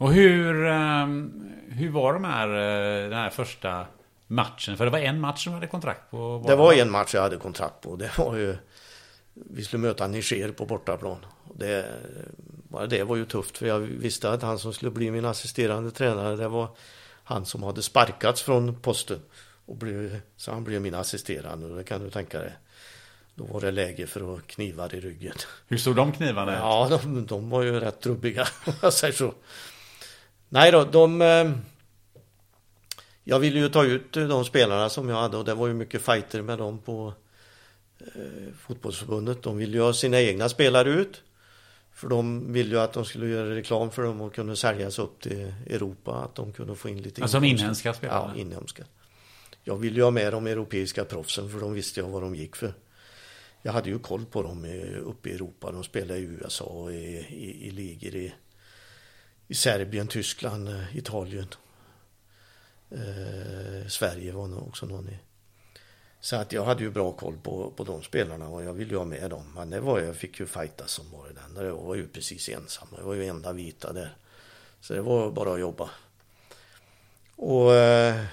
Och hur, ehm, hur var de här, eh, den här första matchen? För det var en match som hade kontrakt på? Det var en match jag hade kontrakt på. Det var ju... Vi skulle möta Niger på bortaplan. Det, bara det var ju tufft för jag visste att han som skulle bli min assisterande tränare det var han som hade sparkats från posten. Och blev, så han blev min assisterande och det kan du tänka dig. Då var det läge för att knivar i ryggen. Hur såg de knivarna ut? Ja, de, de var ju rätt trubbiga om jag säger så. Nej då, de... Eh, jag ville ju ta ut de spelarna som jag hade och det var ju mycket fighter med dem på eh, fotbollsförbundet. De ville ju ha sina egna spelare ut. För de ville ju att de skulle göra reklam för dem och kunna säljas upp till Europa. Att de kunde få in lite Alltså som inhemska spelare? Ja, inhemska. Jag ville ju ha med de europeiska proffsen för de visste jag vad de gick för. Jag hade ju koll på dem uppe i Europa. De spelade i USA och i, i, i ligor i, i Serbien, Tyskland, eh, Italien. Eh, Sverige var nog också någon i. Så att jag hade ju bra koll på, på de spelarna och jag ville ju ha med dem. Men det var jag fick ju fighta som var den. Jag var ju precis ensam. Jag var ju enda vita där. Så det var bara att jobba. Och eh,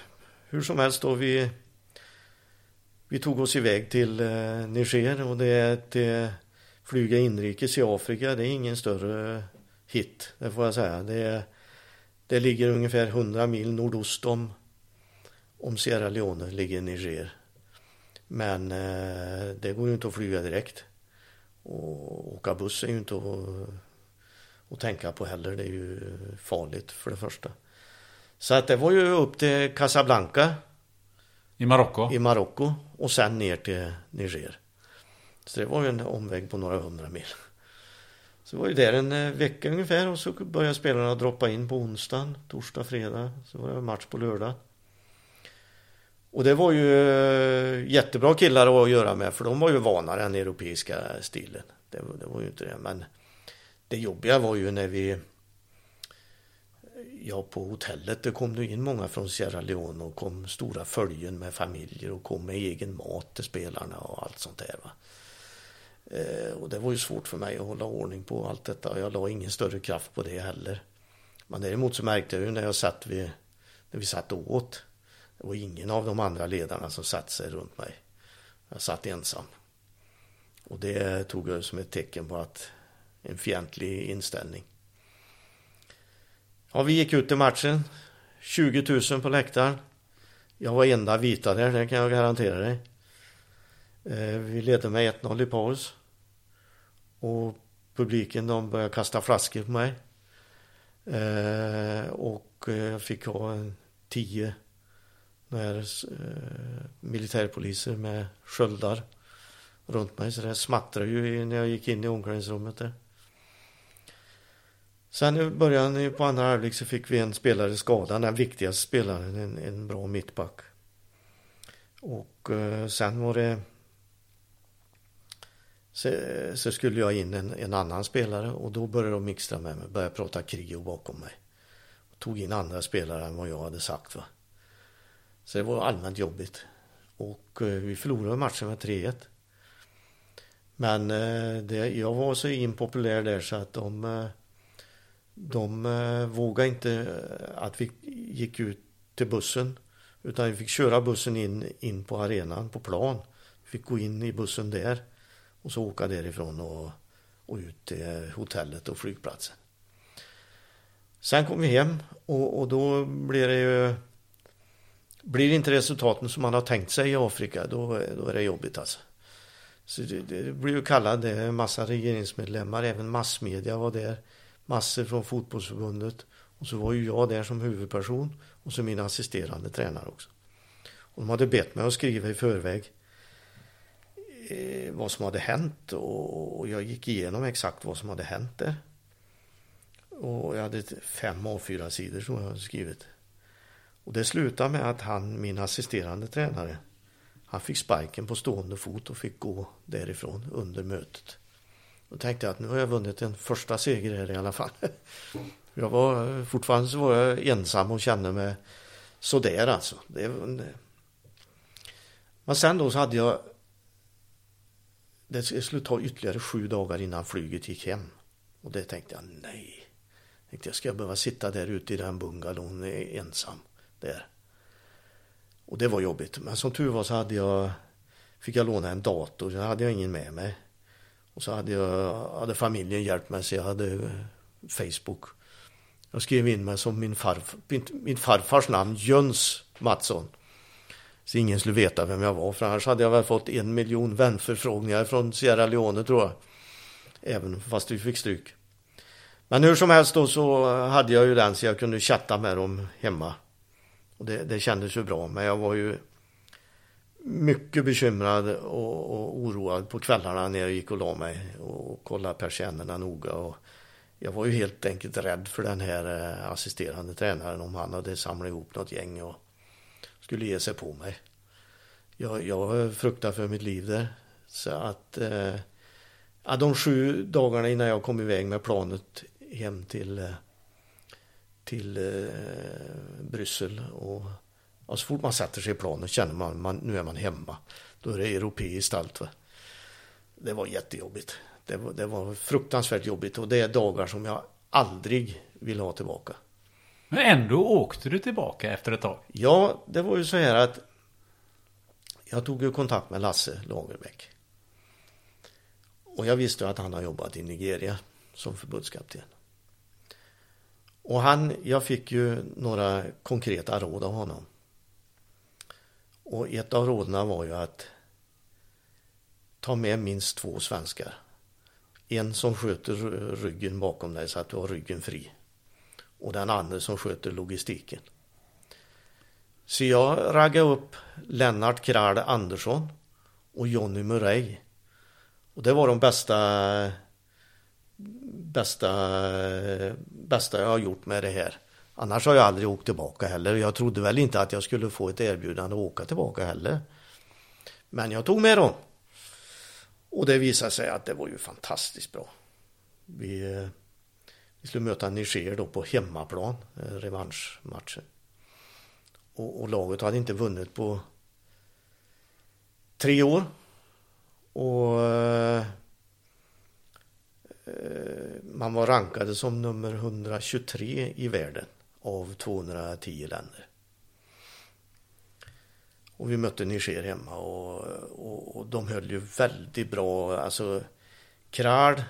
hur som helst då vi vi tog oss iväg till eh, Niger och det är att eh, flyga inrikes i Afrika. Det är ingen större hit, det får jag säga. Det, det ligger ungefär 100 mil nordost om, om Sierra Leone, ligger Niger. Men eh, det går ju inte att flyga direkt. Och åka buss är ju inte att, att tänka på heller. Det är ju farligt för det första. Så att det var ju upp till Casablanca. I Marocko? I Marocko och sen ner till Niger. Så det var ju en omväg på några hundra mil. Så var ju där en eh, vecka ungefär och så började spelarna droppa in på onsdagen, torsdag, fredag. Så var det match på lördag. Och det var ju eh, jättebra killar att göra med för de var ju vana den europeiska stilen. Det, det var ju inte det men det jobbiga var ju när vi eh, Ja, på hotellet det kom det in många från Sierra Leone och kom stora följen med familjer och kom med egen mat till spelarna och allt sånt där. Va? Eh, och det var ju svårt för mig att hålla ordning på allt detta. och Jag la ingen större kraft på det heller. Men däremot så märkte jag ju när jag satt vid, när vi satt och åt. Det var ingen av de andra ledarna som satt sig runt mig. Jag satt ensam. Och det tog jag som ett tecken på att en fientlig inställning. Ja, vi gick ut i matchen. 20 000 på läktaren. Jag var enda vita där, det kan jag garantera dig. Eh, vi ledde med 1-0 i paus. Och publiken de började kasta flaskor på mig. Eh, och eh, jag fick ha en tio när, eh, militärpoliser med sköldar runt mig. Så det smattrade ju när jag gick in i omklädningsrummet där. Sen i början på andra halvlek så fick vi en spelare skadad, den viktigaste spelaren, en, en bra mittback. Och eh, sen var det så, så, skulle jag in en, en, annan spelare och då började de mixtra med mig, började prata krig bakom mig. Och tog in andra spelare än vad jag hade sagt va. Så det var allmänt jobbigt. Och eh, vi förlorade matchen med 3-1. Men eh, det, jag var så impopulär där så att de eh, de eh, vågade inte eh, att vi gick ut till bussen utan vi fick köra bussen in, in på arenan, på plan. Vi fick gå in i bussen där och så åka därifrån och, och ut till hotellet och flygplatsen. Sen kom vi hem och, och då blir det ju blir inte resultaten som man har tänkt sig i Afrika då, då är det jobbigt alltså. Så det, det blir ju kallad, det, en massa regeringsmedlemmar, även massmedia var där massor från fotbollsförbundet. Och så var ju jag där som huvudperson och så min assisterande tränare också. Och de hade bett mig att skriva i förväg eh, vad som hade hänt och jag gick igenom exakt vad som hade hänt där. Och jag hade fem A4-sidor som jag hade skrivit. Och det slutade med att han, min assisterande tränare, han fick sparken på stående fot och fick gå därifrån under mötet. Då tänkte jag att nu har jag vunnit en första seger här i alla fall. Jag var, fortfarande så var jag ensam och kände mig sådär alltså. Det, men sen då så hade jag det skulle ta ytterligare sju dagar innan flyget gick hem. Och det tänkte jag, nej. Jag tänkte jag ska behöva sitta där ute i den bungalon ensam där. Och det var jobbigt. Men som tur var så hade jag, fick jag låna en dator. Så hade jag ingen med mig. Och så hade, jag, hade familjen hjälpt mig så jag hade eh, Facebook. Jag skrev in mig som min, farf, min farfars namn, Jöns Mattsson. Så ingen skulle veta vem jag var, för annars hade jag väl fått en miljon vänförfrågningar från Sierra Leone tror jag. Även fast vi fick stryk. Men hur som helst då så hade jag ju den så jag kunde chatta med dem hemma. Och det, det kändes ju bra, men jag var ju mycket bekymrad och, och, oroad på kvällarna när jag gick och la mig och kollade persiennerna noga. Och jag var ju helt enkelt rädd för den här eh, assisterande tränaren om han hade samlat ihop något gäng och skulle ge sig på mig. Jag, jag fruktade för mitt liv där. Så att eh, ja, de sju dagarna innan jag kom iväg med planet hem till, eh, till eh, Bryssel och och så fort man sätter sig i planet känner man, man nu är man hemma. Då är det europeiskt allt. Va? Det var jättejobbigt. Det var, det var fruktansvärt jobbigt och det är dagar som jag aldrig vill ha tillbaka. Men ändå åkte du tillbaka efter ett tag? Ja, det var ju så här att jag tog ju kontakt med Lasse Lagerbäck. Och jag visste att han har jobbat i Nigeria som förbundskapten. Och han, jag fick ju några konkreta råd av honom. Och ett av råden var ju att ta med minst två svenskar. En som sköter ryggen bakom dig så att du har ryggen fri. Och den andra som sköter logistiken. Så jag raggade upp Lennart Krall Andersson och Jonny Murray. Och det var de bästa bästa bästa jag har gjort med det här. Annars har jag aldrig åkt tillbaka heller. Jag trodde väl inte att jag skulle få ett erbjudande att åka tillbaka heller. Men jag tog med dem. Och det visade sig att det var ju fantastiskt bra. Vi, eh, vi skulle möta Niger då på hemmaplan, eh, revanschmatchen. Och, och laget hade inte vunnit på tre år. Och eh, eh man var rankade som nummer 123 i världen av 210 länder. Och vi mötte Niger hemma och, och, och de höll ju väldigt bra. Alltså Kral,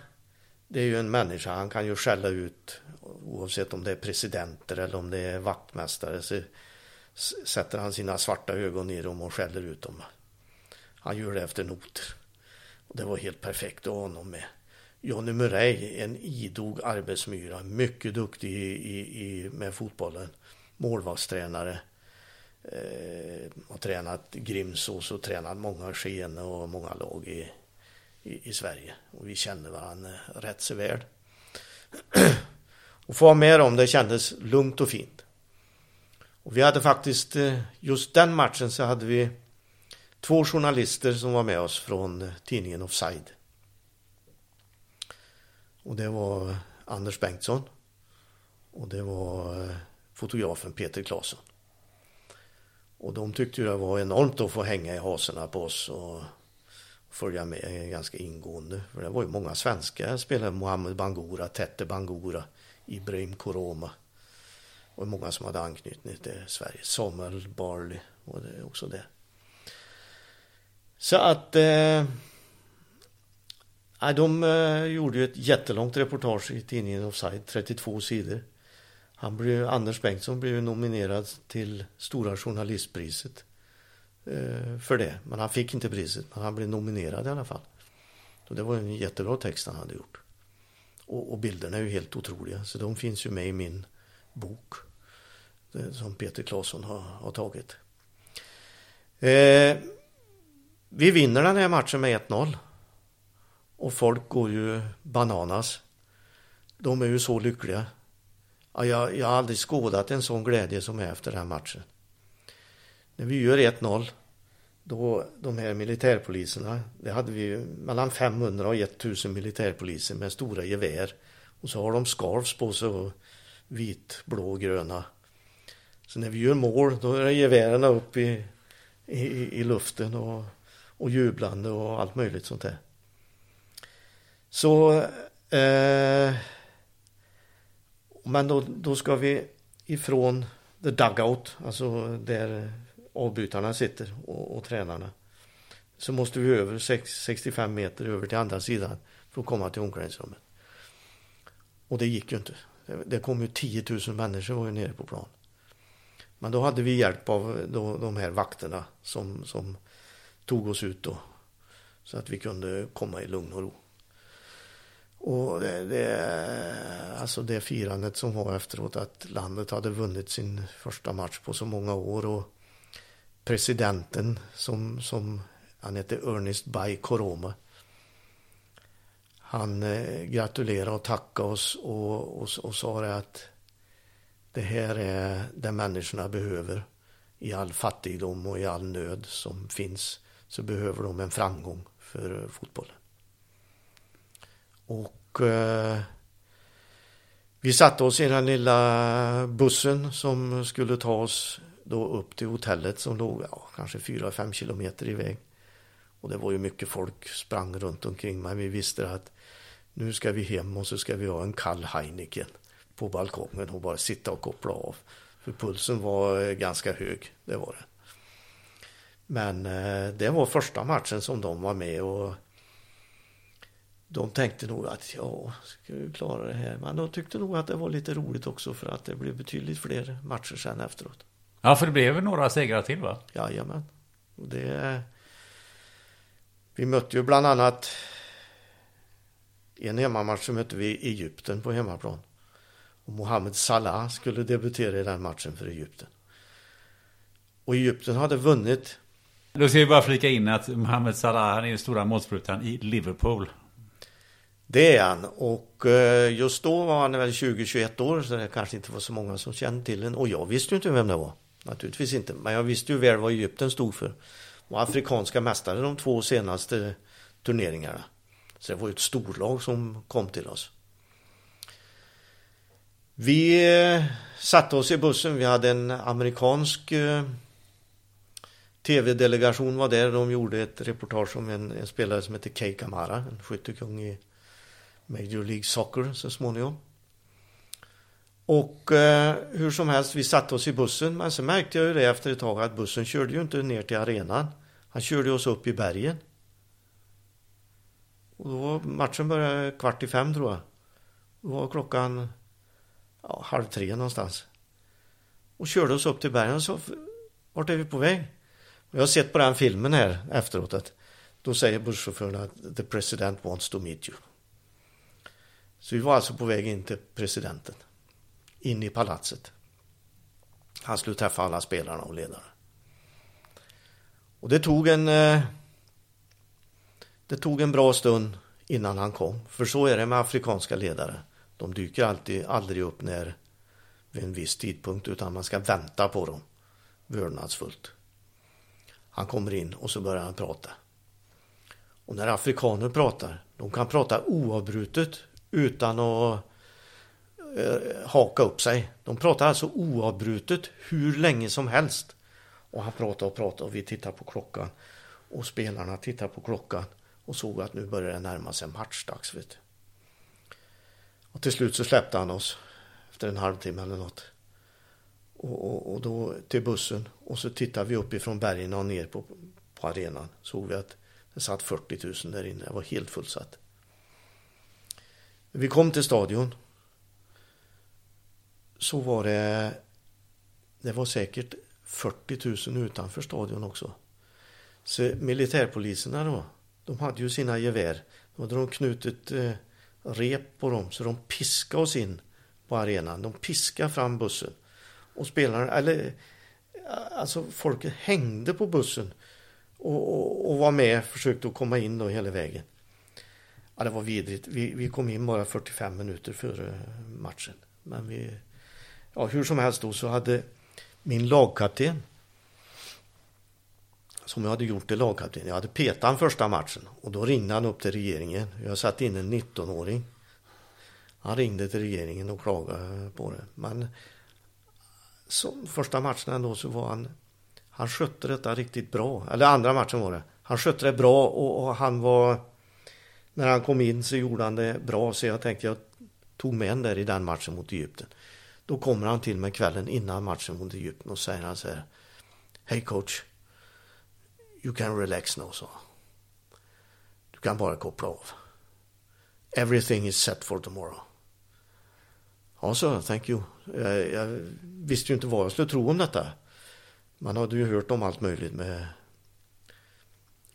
det är ju en människa, han kan ju skälla ut oavsett om det är presidenter eller om det är vaktmästare så sätter han sina svarta ögon i dem och skäller ut dem. Han gör det efter noter. Och det var helt perfekt att ha honom med. Johnny Murray, en idog arbetsmyra, mycket duktig i, i, i med fotbollen. Målvaktstränare. Eh, har tränat Grimsås och tränat många Skene och många lag i, i, i, Sverige. Och vi kände varandra rätt så väl. och få vara med dem, det kändes lugnt och fint. Och vi hade faktiskt, eh, just den matchen så hade vi två journalister som var med oss från eh, tidningen Offside. Och det var Anders Bengtsson. Och det var eh, fotografen Peter Claesson. Och de tyckte ju det var enormt att få hänga i haserna på oss och följa med ganska ingående. För det var ju många svenskar spelade Mohamed Bangura, Tette Bangura, Ibrahim Koroma. Och många som hade anknytning till Sverige. Samuel Barley och det också det. Så att eh, de eh, gjorde ju ett jättelångt reportage i tidningen Offside, 32 sidor. Han blev, Anders Bengtsson blev nominerad till Stora Journalistpriset Eh, för det. Men han fick inte priset, men han blev nominerad i alla fall. Så det var en jättebra text han hade gjort. Och, och bilderna är ju helt otroliga, så de finns ju med i min bok. Eh, som Peter Claesson har, har tagit. Eh, vi vinner den här matchen med 1-0. Och folk går ju bananas. De är ju så lyckliga. Ja, jag, jag har aldrig skådat en sån glädje som är efter den här matchen. När vi gör 1-0, då de här militärpoliserna, det hade vi mellan 500 och 1000 militärpoliser med stora gevär. Och så har de scarfs på sig, och vit, blå, gröna. Så när vi gör mål, då är gevären upp i, i, i luften och, och jublande och allt möjligt sånt där. Så, eh, men men då, då ska vi ifrån the dugout, alltså där avbytarna sitter och, och tränarna. Så måste vi över 6, 65 meter över till andra sidan för att komma till omklädningsrummet. Och det gick ju inte. Det kom ju 10 000 människor var ju nere på plan. Men då hade vi hjälp av då, de här vakterna som, som tog oss ut då. Så att vi kunde komma i lugn och ro. Och det, det, alltså det firandet som var efteråt att landet hade vunnit sin första match på så många år och presidenten som, som han hette Ernest Bay Koroma. Han eh, gratulerade och tackade oss och, och, och sa det att det här är det människorna behöver. I all fattigdom och i all nöd som finns så behöver de en framgång för eh, fotbollen. Och eh, vi satte oss i den lilla bussen som skulle ta oss då upp till hotellet som låg ja, kanske 4-5 kilometer iväg. Och det var ju mycket folk sprang runt omkring mig. vi visste att nu ska vi hem och så ska vi ha en kall Heineken på balkongen och bara sitta och koppla av. För pulsen var eh, ganska hög, det var det. Men eh, det var första matchen som de var med och de tänkte nog att ja, ska vi klara det här? Men de tyckte nog att det var lite roligt också för att det blev betydligt fler matcher sen efteråt. Ja, för det blev några segrar till va? Jajamän. Det, vi mötte ju bland annat en hemmamatch så mötte vi Egypten på hemmaplan. Och Mohamed Salah skulle debutera i den matchen för Egypten. Och Egypten hade vunnit. Då ska vi bara flika in att Mohamed Salah han är den stora målsprutan i Liverpool. Det är han och eh, just då var han väl 20-21 år så det kanske inte var så många som kände till den. Och jag visste ju inte vem det var. Naturligtvis inte. Men jag visste ju väl vad Egypten stod för. Och afrikanska mästare de två senaste turneringarna. Så det var ju ett storlag som kom till oss. Vi eh, satte oss i bussen. Vi hade en amerikansk eh, tv-delegation var där. De gjorde ett reportage om en, en spelare som heter Kei Kamara, en skyttekung i Major League Soccer så småningom. Och eh, hur som helst, vi satte oss i bussen. Men så märkte jag ju det efter ett tag att bussen körde ju inte ner till arenan. Han körde oss upp i bergen. Och då var matchen började kvart i fem tror jag. Då var klockan ja, halv tre någonstans. Och körde oss upp till bergen och sa, vart är vi på väg? Jag har sett på den filmen här efteråt att då säger busschauffören att the president wants to meet you. Så vi var alltså på väg in till presidenten. In i palatset. Han skulle träffa alla spelarna och ledarna. Och det tog en eh, det tog en bra stund innan han kom. För så är det med afrikanska ledare. De dyker alltid aldrig upp när vid en viss tidpunkt utan man ska vänta på dem vördnadsfullt. Han kommer in och så börjar han prata. Och när afrikaner pratar, de kan prata oavbrutet utan att Eh, haka upp sig. De pratade alltså oavbrutet hur länge som helst. Och han pratade och pratade och vi tittade på klockan. Och spelarna tittade på klockan och såg att nu börjar det närma sig matchdags. Vet Och till slut så släppte han oss efter en halvtimme eller något. Och, och, och, då till bussen och så tittade vi uppifrån bergen och ner på, på arenan. Såg vi att det satt 40 000 där inne. Det var helt fullsatt. Vi kom till stadion. Så var det, det var säkert 40 000 utanför stadion också. Så militärpoliserna då, de hade ju sina gevär. Då hade de knutit eh, rep på dem så de piskade oss in på arenan. De piskade fram bussen. Och spelarna, eller alltså folket hängde på bussen och, och, och var med, försökte att komma in då hela vägen. Ja, det var vidrigt. Vi, vi kom in bara 45 minuter före matchen. Men vi, ja, hur som helst då så hade min lagkapten som jag hade gjort till lagkapten. Jag hade petat han första matchen och då ringde han upp till regeringen. Jag satt in en 19-åring. Han ringde till regeringen och klagade på det. Men som första matchen ändå så var han han skötte detta riktigt bra. Eller andra matchen var det. Han skötte det bra och, och han var när han kom in så gjorde han det bra så jag tänkte jag tog med en där i den matchen mot Egypten. Då kommer han till mig kvällen innan matchen mot Egypten och säger han så här. Hej coach. You can relax now, så. Du kan bara koppla av. Everything is set for tomorrow. Ja, så thank you. Jag, jag, visste ju inte vad jag skulle tro om detta. Man hade ju hört om allt möjligt med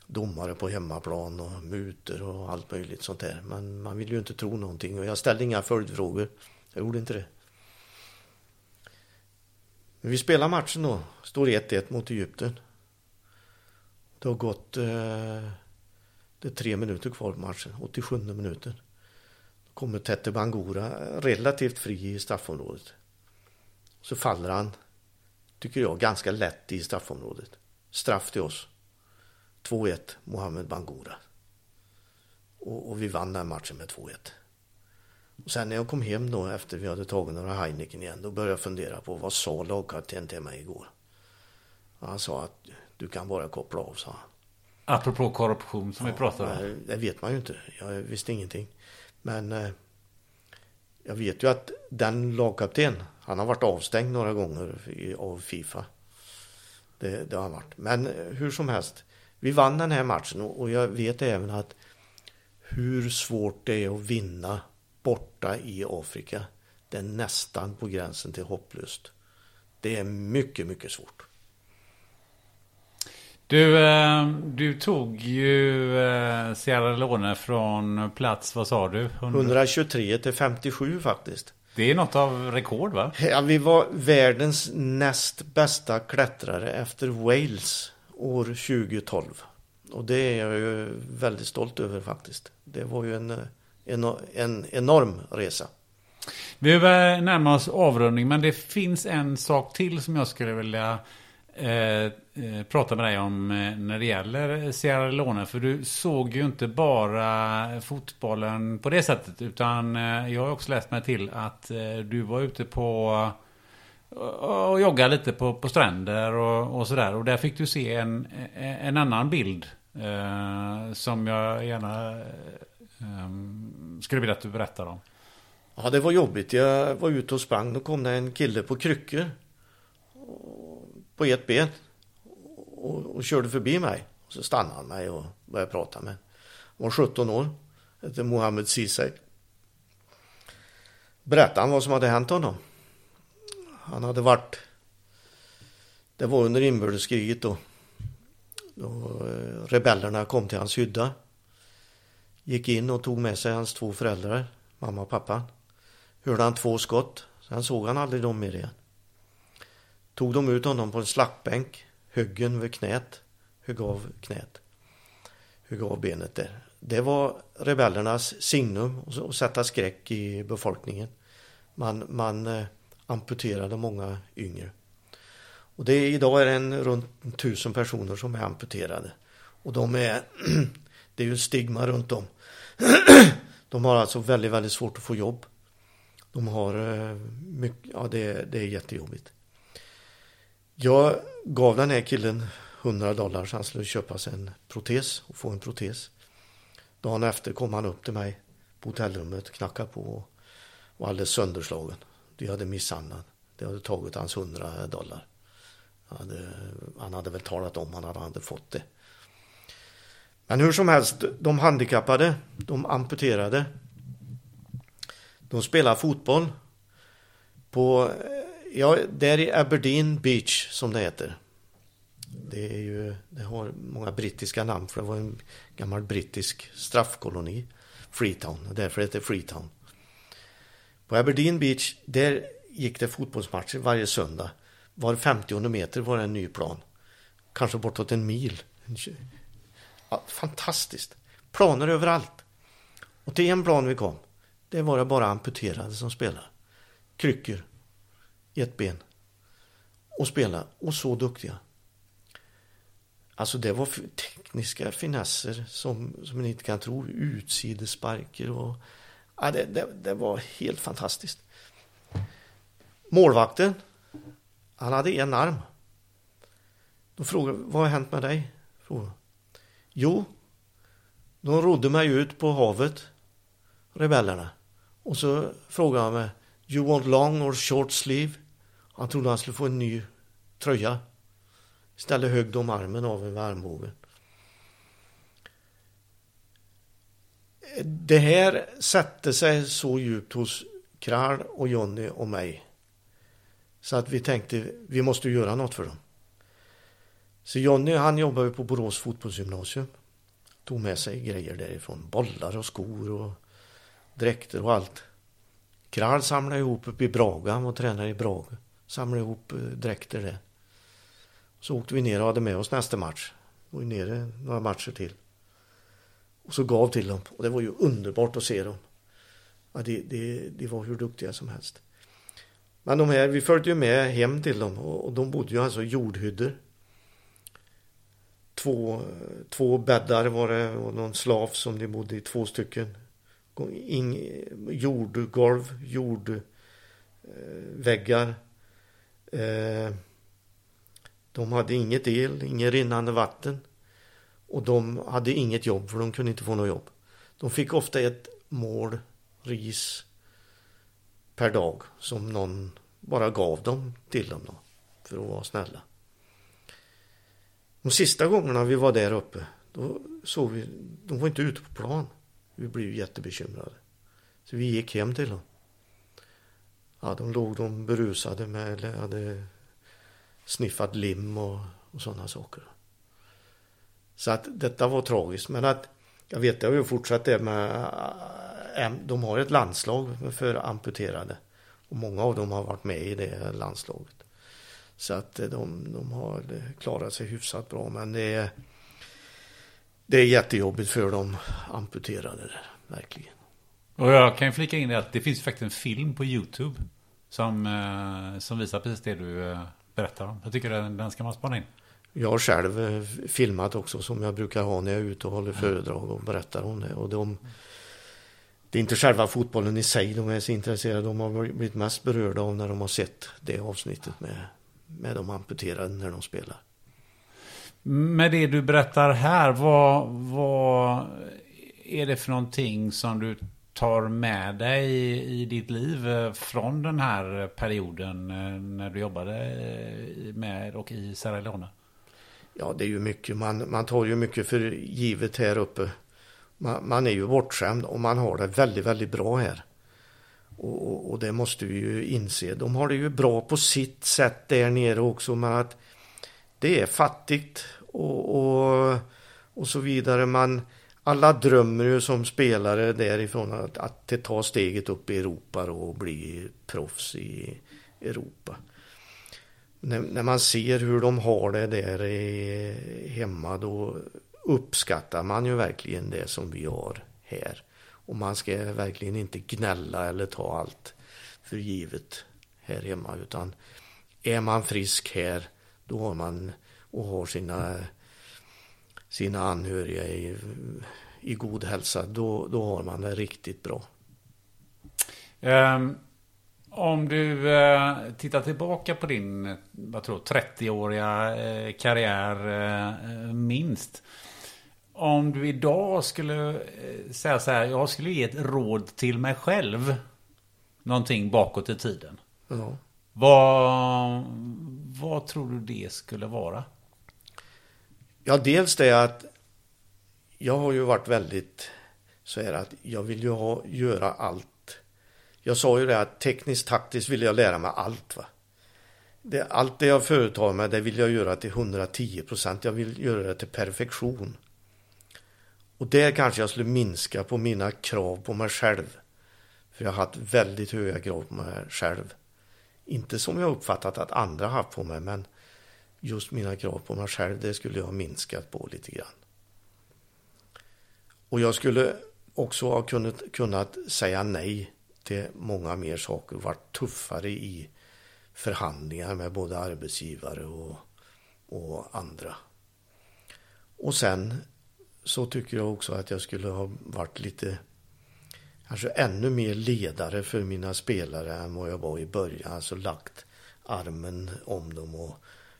domare på hemmaplan och muter och allt möjligt sånt där. Men man vill ju inte tro någonting och jag ställde inga följdfrågor. Jag gjorde inte det. Men vi spelar matchen då. Står 1-1 mot Egypten. Det har gått... Eh, det är tre minuter kvar på matchen. 87 minuten. Då kommer Tete Bangura relativt fri i straffområdet. Så faller han, tycker jag, ganska lätt i straffområdet. Straff till oss. 2-1 Mohamed Bangura. Och, och, vi vann den matchen med 2-1. Och sen när jag kom hem då efter vi hade tagit några Heineken igen, då började jag fundera på vad sa lagkapten till mig igår? Och han sa att du kan bara koppla av, sa han. Apropå korruption som ja, vi pratade om. Det vet man ju inte. Jag visste ingenting. Men eh, jag vet ju att den lagkapten, han har varit avstängd några gånger av Fifa. Det, det har han varit. Men eh, hur som helst, vi vann den här matchen och jag vet även att hur svårt det är att vinna borta i Afrika. Det är nästan på gränsen till hopplöst. Det är mycket, mycket svårt. Du, eh, du tog ju eh, Sierra Leone från plats, vad sa du? 100... 123 till 57 faktiskt. Det är något av rekord va? Ja, vi var världens näst bästa klättrare efter Wales år 2012. Och det är jag ju väldigt stolt över faktiskt. Det var ju en, en, en enorm resa. Vi närmar oss avrundning men det finns en sak till som jag skulle vilja eh, eh prata med dig om eh, när det gäller Sierra Leone. För du såg ju inte bara fotbollen på det sättet utan eh, jag har också läst mig till att du var ute på och jogga lite på, på stränder och, och sådär. Och där fick du se en, en annan bild eh, som jag gärna Ehm, skulle vilja att du berättar om. Ja, det var jobbigt. Jag var ute och sprang. Då kom det en kille på kryckor på ett ben och, och körde förbi mig. Och så stannade han mig och började prata med. Han var 17 år. Hette Mohammed Ceesay. Berättade han vad som hade hänt honom. Han hade varit... Det var under inbördeskriget då. Då eh, rebellerna kom till hans hydda. Gick in och tog med sig hans två föräldrar, mamma och pappa. Hörde han två skott. Sen såg han aldrig dem mer igen. Tog de ut honom på en slaktbänk. Höggen vid knät. Högg av knät. Högg av benet där. Det var rebellernas signum att sätta skräck i befolkningen. Man, man eh, amputerade många yngre. Och det är, idag är det en, runt tusen personer som är amputerade. Och de är, det är ju stigma runt om. De har alltså väldigt, väldigt svårt att få jobb. De har eh, mycket, ja det, det är jättejobbigt. Jag gav den här killen 100 dollar så han skulle köpa sig en protes och få en protes. Dagen efter kom han upp till mig på hotellrummet, knackade på och var alldeles sönderslagen. De hade misshandlat. Det hade tagit hans 100 dollar. Han hade, han hade väl talat om han hade fått det. Men hur som helst, de handikappade, de amputerade. De spelar fotboll på, ja, där i Aberdeen Beach som det heter. Det är ju, det har många brittiska namn för det var en gammal brittisk straffkoloni. Freetown, därför heter det Freetown. På Aberdeen Beach, där gick det fotbollsmatcher varje söndag. Var 50 meter var det en ny plan. Kanske bortåt en mil. Ja, fantastiskt. Planer överallt. Och till en plan vi kom, det var det bara amputerade som spelade. Kryckor, ett ben. Och spela. Och så duktiga. Alltså det var tekniska finesser som, som man inte kan tro. Utsidesparker och Ja, det, det, det var helt fantastiskt. Målvakten, han hade en arm. Då frågade vad har hänt med dig? Frågade. Jo, de rodde mig ut på havet, rebellerna. Och så frågade han mig, you want long or short sleeve? Han trodde han skulle få en ny tröja. Istället högg de armen av över armbågen. Det här satte sig så djupt hos Kral och Jonny och mig. Så att vi tänkte, vi måste göra något för dem. Så Jonny han jobbade på Borås fotbollsgymnasium. Tog med sig grejer därifrån. Bollar och skor och dräkter och allt. Kral samlade ihop uppe i Braga. Han var tränare i Braga. Samlade ihop eh, dräkter där. Så åkte vi ner och hade med oss nästa match. Vi var nere några matcher till. Och så gav till dem. Och det var ju underbart att se dem. Ja, de, det, det var hur duktiga som helst. Men de här, vi följde ju med hem till dem och de bodde ju alltså i jordhyddor. Två, två bäddar var det och någon slav som de bodde i, två stycken. In, jordgolv, jordväggar. Eh, eh, de hade inget el, inget rinnande vatten. Och de hade inget jobb för de kunde inte få något jobb. De fick ofta ett mål ris per dag som någon bara gav dem till dem då, för att vara snälla. De sista gångerna vi var där uppe, då såg vi, de var inte ute på plan. Vi blev jättebekymrade. Så vi gick hem till dem. Ja, de låg de berusade med, eller hade sniffat lim och, och sådana saker. Så att detta var tragiskt. Men att jag vet, det har ju fortsatt det med äh, äh, de har ett landslag för amputerade. Och många av dem har varit med i det landslaget. Så att de, de har klarat sig hyfsat bra. Men det är, det är jättejobbigt för de amputerade där, verkligen. Och jag kan ju flika in att det finns faktiskt en film på YouTube som, eh, som visar precis det du eh, berättar om. Jag tycker den, den ska man spana in. Jag har själv eh, filmat också som jag brukar ha när jag är ute och håller föredrag och berättar om det. Och de, det är inte själva fotbollen i sig de är så intresserade. De har blivit mest berörda av när de har sett det avsnittet med, med de amputerade när de spelar. Med det du berättar här, vad, vad är det för någonting som du tar med dig i, i ditt liv eh, från den här perioden eh, när du jobbade eh, med och i Sierra Leone? Ja, det är ju mycket. Man, man tar ju mycket för givet här uppe man, man är ju bortskämd och man har det väldigt, väldigt bra här. Och, och, det måste vi ju inse. De har det ju bra på sitt sätt där nere också, men att det är fattigt och, och, och så vidare. Man, alla drömmer ju som spelare därifrån att, att ta steget upp i Europa och bli proffs i Europa. När, när man ser hur de har det där i, hemma då uppskattar man ju verkligen det som vi har här. Och man ska verkligen inte gnälla eller ta allt för givet här hemma utan är man frisk här då har man och har sina, sina anhöriga i, i god hälsa då, då har man det riktigt bra. Um, om du uh, tittar tillbaka på din 30-åriga uh, eh, karriär uh, minst om du idag skulle eh, säga så här, jag skulle ge ett råd till mig själv. Någonting bakåt i tiden. Ja. Vad, vad tror du det skulle vara? Ja, dels det att jag har ju varit väldigt så här att jag vill ju ha, göra allt. Jag sa ju det att tekniskt taktiskt vill jag lära mig allt. va. Det, allt det jag företar mig det vill jag göra till 110 procent. Jag vill göra det till perfektion. Och där kanske jag skulle minska på mina krav på mig själv. För jag har haft väldigt höga krav på mig själv. Inte som jag uppfattat att andra haft på mig, men just mina krav på mig själv, det skulle jag ha minskat på lite grann. Och jag skulle också ha kunnat, kunnat säga nej till många mer saker och varit tuffare i förhandlingar med både arbetsgivare och, och andra. Och sen så tycker jag också att jag skulle ha varit lite kanske ännu mer ledare för mina spelare än vad jag var i början. Alltså lagt armen om dem och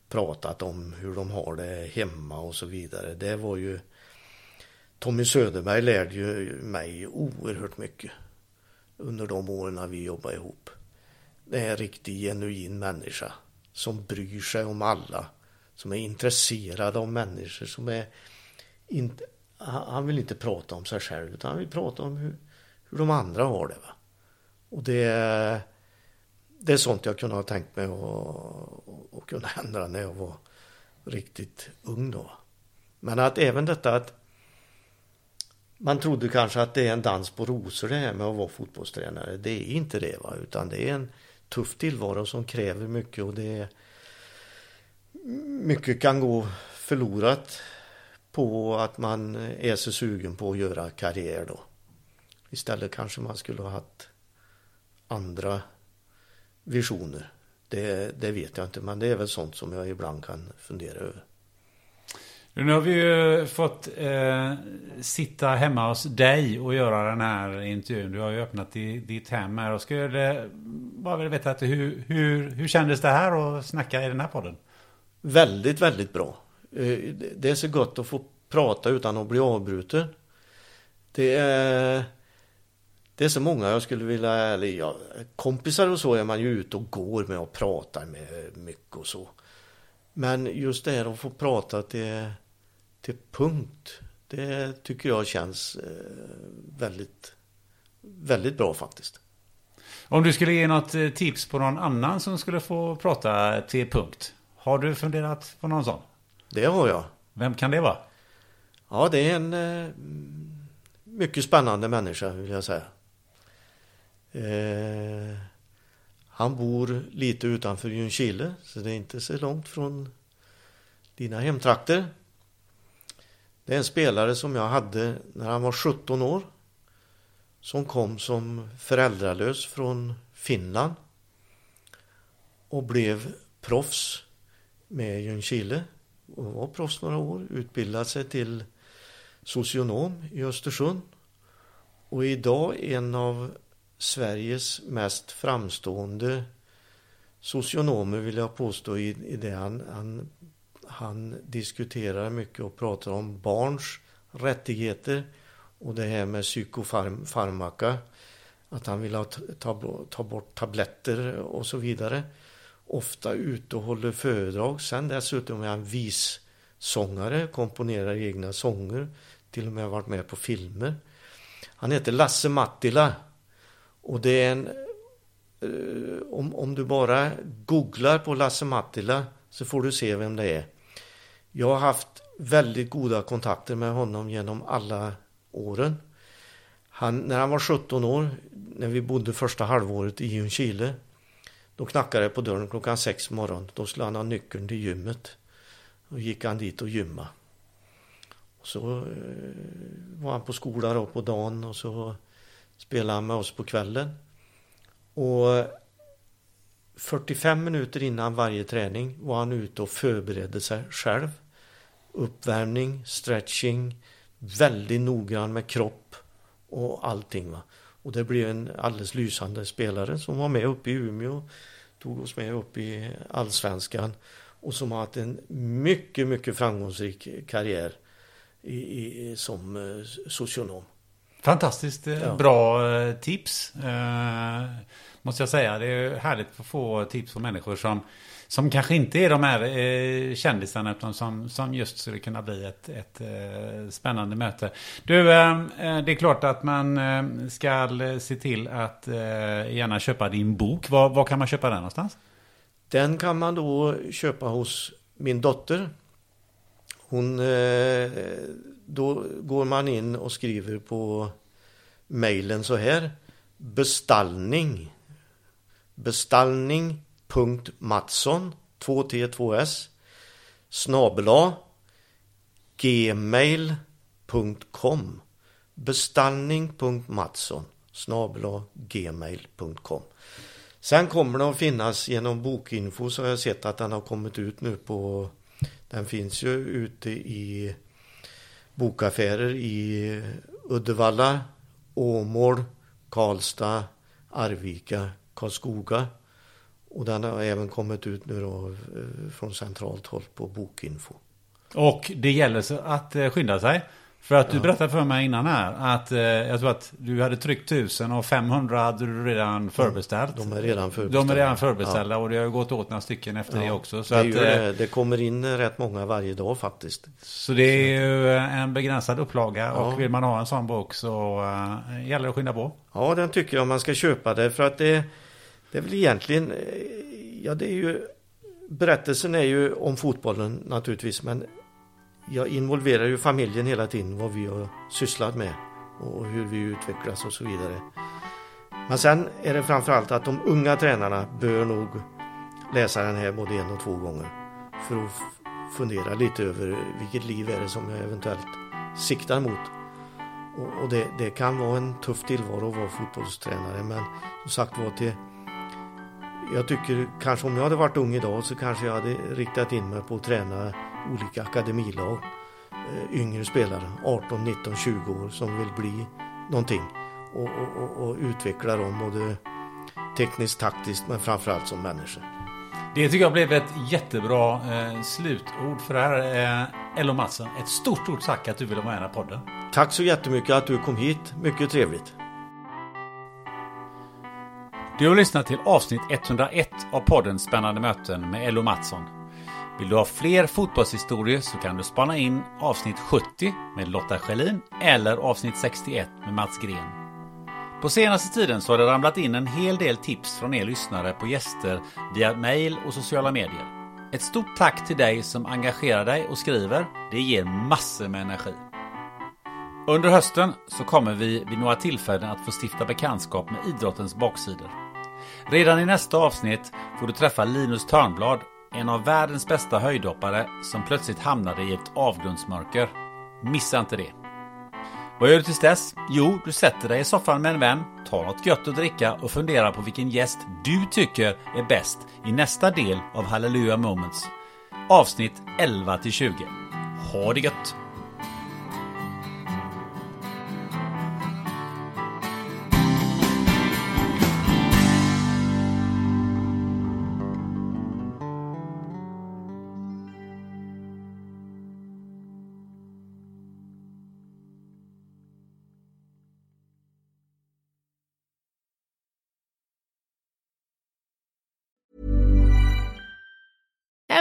pratat om hur de har det hemma och så vidare. Det var ju Tommy Söderberg lärde ju mig oerhört mycket under de åren vi jobbade ihop. Det är en riktig genuin människa som bryr sig om alla, som är intresserad av människor, som är han vill inte prata om sig själv utan han vill prata om hur, hur de andra har det. Va? Och det, det är sånt jag kunde ha tänkt mig att kunna ändra när jag var riktigt ung då. Men att även detta att man trodde kanske att det är en dans på rosor det här med att vara fotbollstränare. Det är inte det va, utan det är en tuff tillvaro som kräver mycket och det är mycket kan gå förlorat på att man är så sugen på att göra karriär då. Istället kanske man skulle ha haft andra visioner. Det, det vet jag inte, men det är väl sånt som jag ibland kan fundera över. Nu har vi ju fått eh, sitta hemma hos dig och göra den här intervjun. Du har ju öppnat i, ditt hem här och skulle bara vilja veta att hur, hur, hur kändes det här att snacka i den här podden? Väldigt, väldigt bra. Eh, det är så gott att få prata utan att bli avbruten. Det är, det är så många jag skulle vilja, eller ja, kompisar och så är man ju ute och går med och pratar med mycket och så. Men just det här att få prata till, till punkt, det tycker jag känns eh, väldigt, väldigt bra faktiskt. Om du skulle ge något eh, tips på någon annan som skulle få prata till punkt. Har du funderat på någon sån? Det har jag. Vem kan det vara? Ja, det är en eh, mycket spännande människa vill jag säga. Eh, han bor lite utanför Ljungskile, så det är inte så långt från dina hemtrakter. Det är en spelare som jag hade när han var 17 år. Som kom som föräldralös från Finland. Och blev proffs med Ljungskile. Och var proffs några år. Utbildade sig till socionom i Östersund. Och idag en av Sveriges mest framstående socionomer vill jag påstå i, i det han, han, han diskuterar mycket och pratar om barns rättigheter och det här med psykofarmaka att han vill ha, ta, ta bort tabletter och så vidare ofta ute och håller föredrag sen dessutom är han vissångare komponerar egna sånger till och med varit med på filmer han heter Lasse Mattila och det är en... Eh, om, om du bara googlar på Lasse Mattila så får du se vem det är. Jag har haft väldigt goda kontakter med honom genom alla åren. Han, när han var 17 år, när vi bodde första halvåret i Ljungskile, då knackade det på dörren klockan sex på morgonen. Då skulle han ha nyckeln till gymmet. Då gick han dit och gymma. Och så eh, var han på skolan då på dagen och så spelade han med oss på kvällen. Och 45 minuter innan varje träning var han ute och förberedde sig själv. Uppvärmning, stretching, väldigt noggrann med kropp och allting. Va? Och det blev en alldeles lysande spelare som var med uppe i Umeå, tog oss med upp i allsvenskan och som har haft en mycket, mycket framgångsrik karriär i, i, som eh, socionom. Fantastiskt eh, ja. bra eh, tips. Eh, måste jag säga. Det är härligt att få tips från människor som, som kanske inte är de här eh, kändisarna utan som, som just skulle kunna bli ett, ett eh, spännande möte. Du, ehm, eh, det är klart att man ehm, eh, ska se till att eh, gärna köpa din bok. Var, var kan man köpa den någonstans? Den kan man då köpa hos min dotter. Hon eh, då går man in och skriver på mejlen så här. Bestallning. Bestallning. Mattsson 2T2S snabela gmail.com bestallning.mattsson snabela gmail.com Sen kommer den att finnas genom bokinfo så har jag sett att den har kommit ut nu på den finns ju ute i bokaffärer i Uddevalla, Åmål, Karlstad, Arvika, Karlskoga. Och den har även kommit ut nu då eh, från centralt håll på Bokinfo. Och det gäller så att eh, skynda sig. För att du berättade för mig innan här att eh, jag tror att du hade tryckt 1000 och 500 hade du redan förbeställt. De är redan förbeställda. De är redan förbeställda och det har gått åt några stycken efter det också. Så, det, att, det, det kommer in rätt många varje dag faktiskt. så det är ju en begränsad upplaga Ja. och vill man ha en sån bok så uh, gäller det att skynda på. Ja, den tycker jag man ska köpa det för att det, det är väl egentligen, eh, ja det är ju, berättelsen är ju om fotbollen naturligtvis men jag involverar ju familjen hela tiden, vad vi har sysslat med och hur vi utvecklas och så vidare. Men sen är det framförallt att de unga tränarna bör nog läsa den här både en och två gånger för att fundera lite över vilket liv är det som jag eventuellt siktar mot. Och, och det, det kan vara en tuff tillvaro att vara fotbollstränare men som sagt var till jag tycker kanske om jag hade varit ung idag så kanske jag hade riktat in mig på att träna olika akademilag. Eh, Yngre spelare, 18, 19, 20 år som vill bli någonting och, och, och, utveckla dem både tekniskt, taktiskt men framförallt som människor. Det tycker jag blev ett jättebra eh, slutord för det här. Eh, Ello Mattsson, ett stort, stort tack att du ville vara med i den här podden. Tack så jättemycket att du kom hit, mycket trevligt. Du har lyssnat till avsnitt 101 av podden Spännande möten med Ello Mattsson. Vill du ha fler fotbollshistorier så kan du spana in avsnitt 70 med Lotta Schelin eller avsnitt 61 med Mats Gren. På senaste tiden så har det ramlat in en hel del tips från er lyssnare på gäster via mail och sociala medier. Ett stort tack till dig som engagerar dig och skriver. Det ger massor med energi. Under hösten så kommer vi vid några tillfällen att få stifta bekantskap med idrottens baksidor. Redan i nästa avsnitt får du träffa Linus Törnblad, en av världens bästa höjdhoppare som plötsligt hamnade i ett avgrundsmörker. Missa inte det! Vad gör du tills dess? Jo, du sätter dig i soffan med en vän, tar något gött att dricka och funderar på vilken gäst du tycker är bäst i nästa del av Hallelujah Moments. Avsnitt 11 till 20. Ha det gött!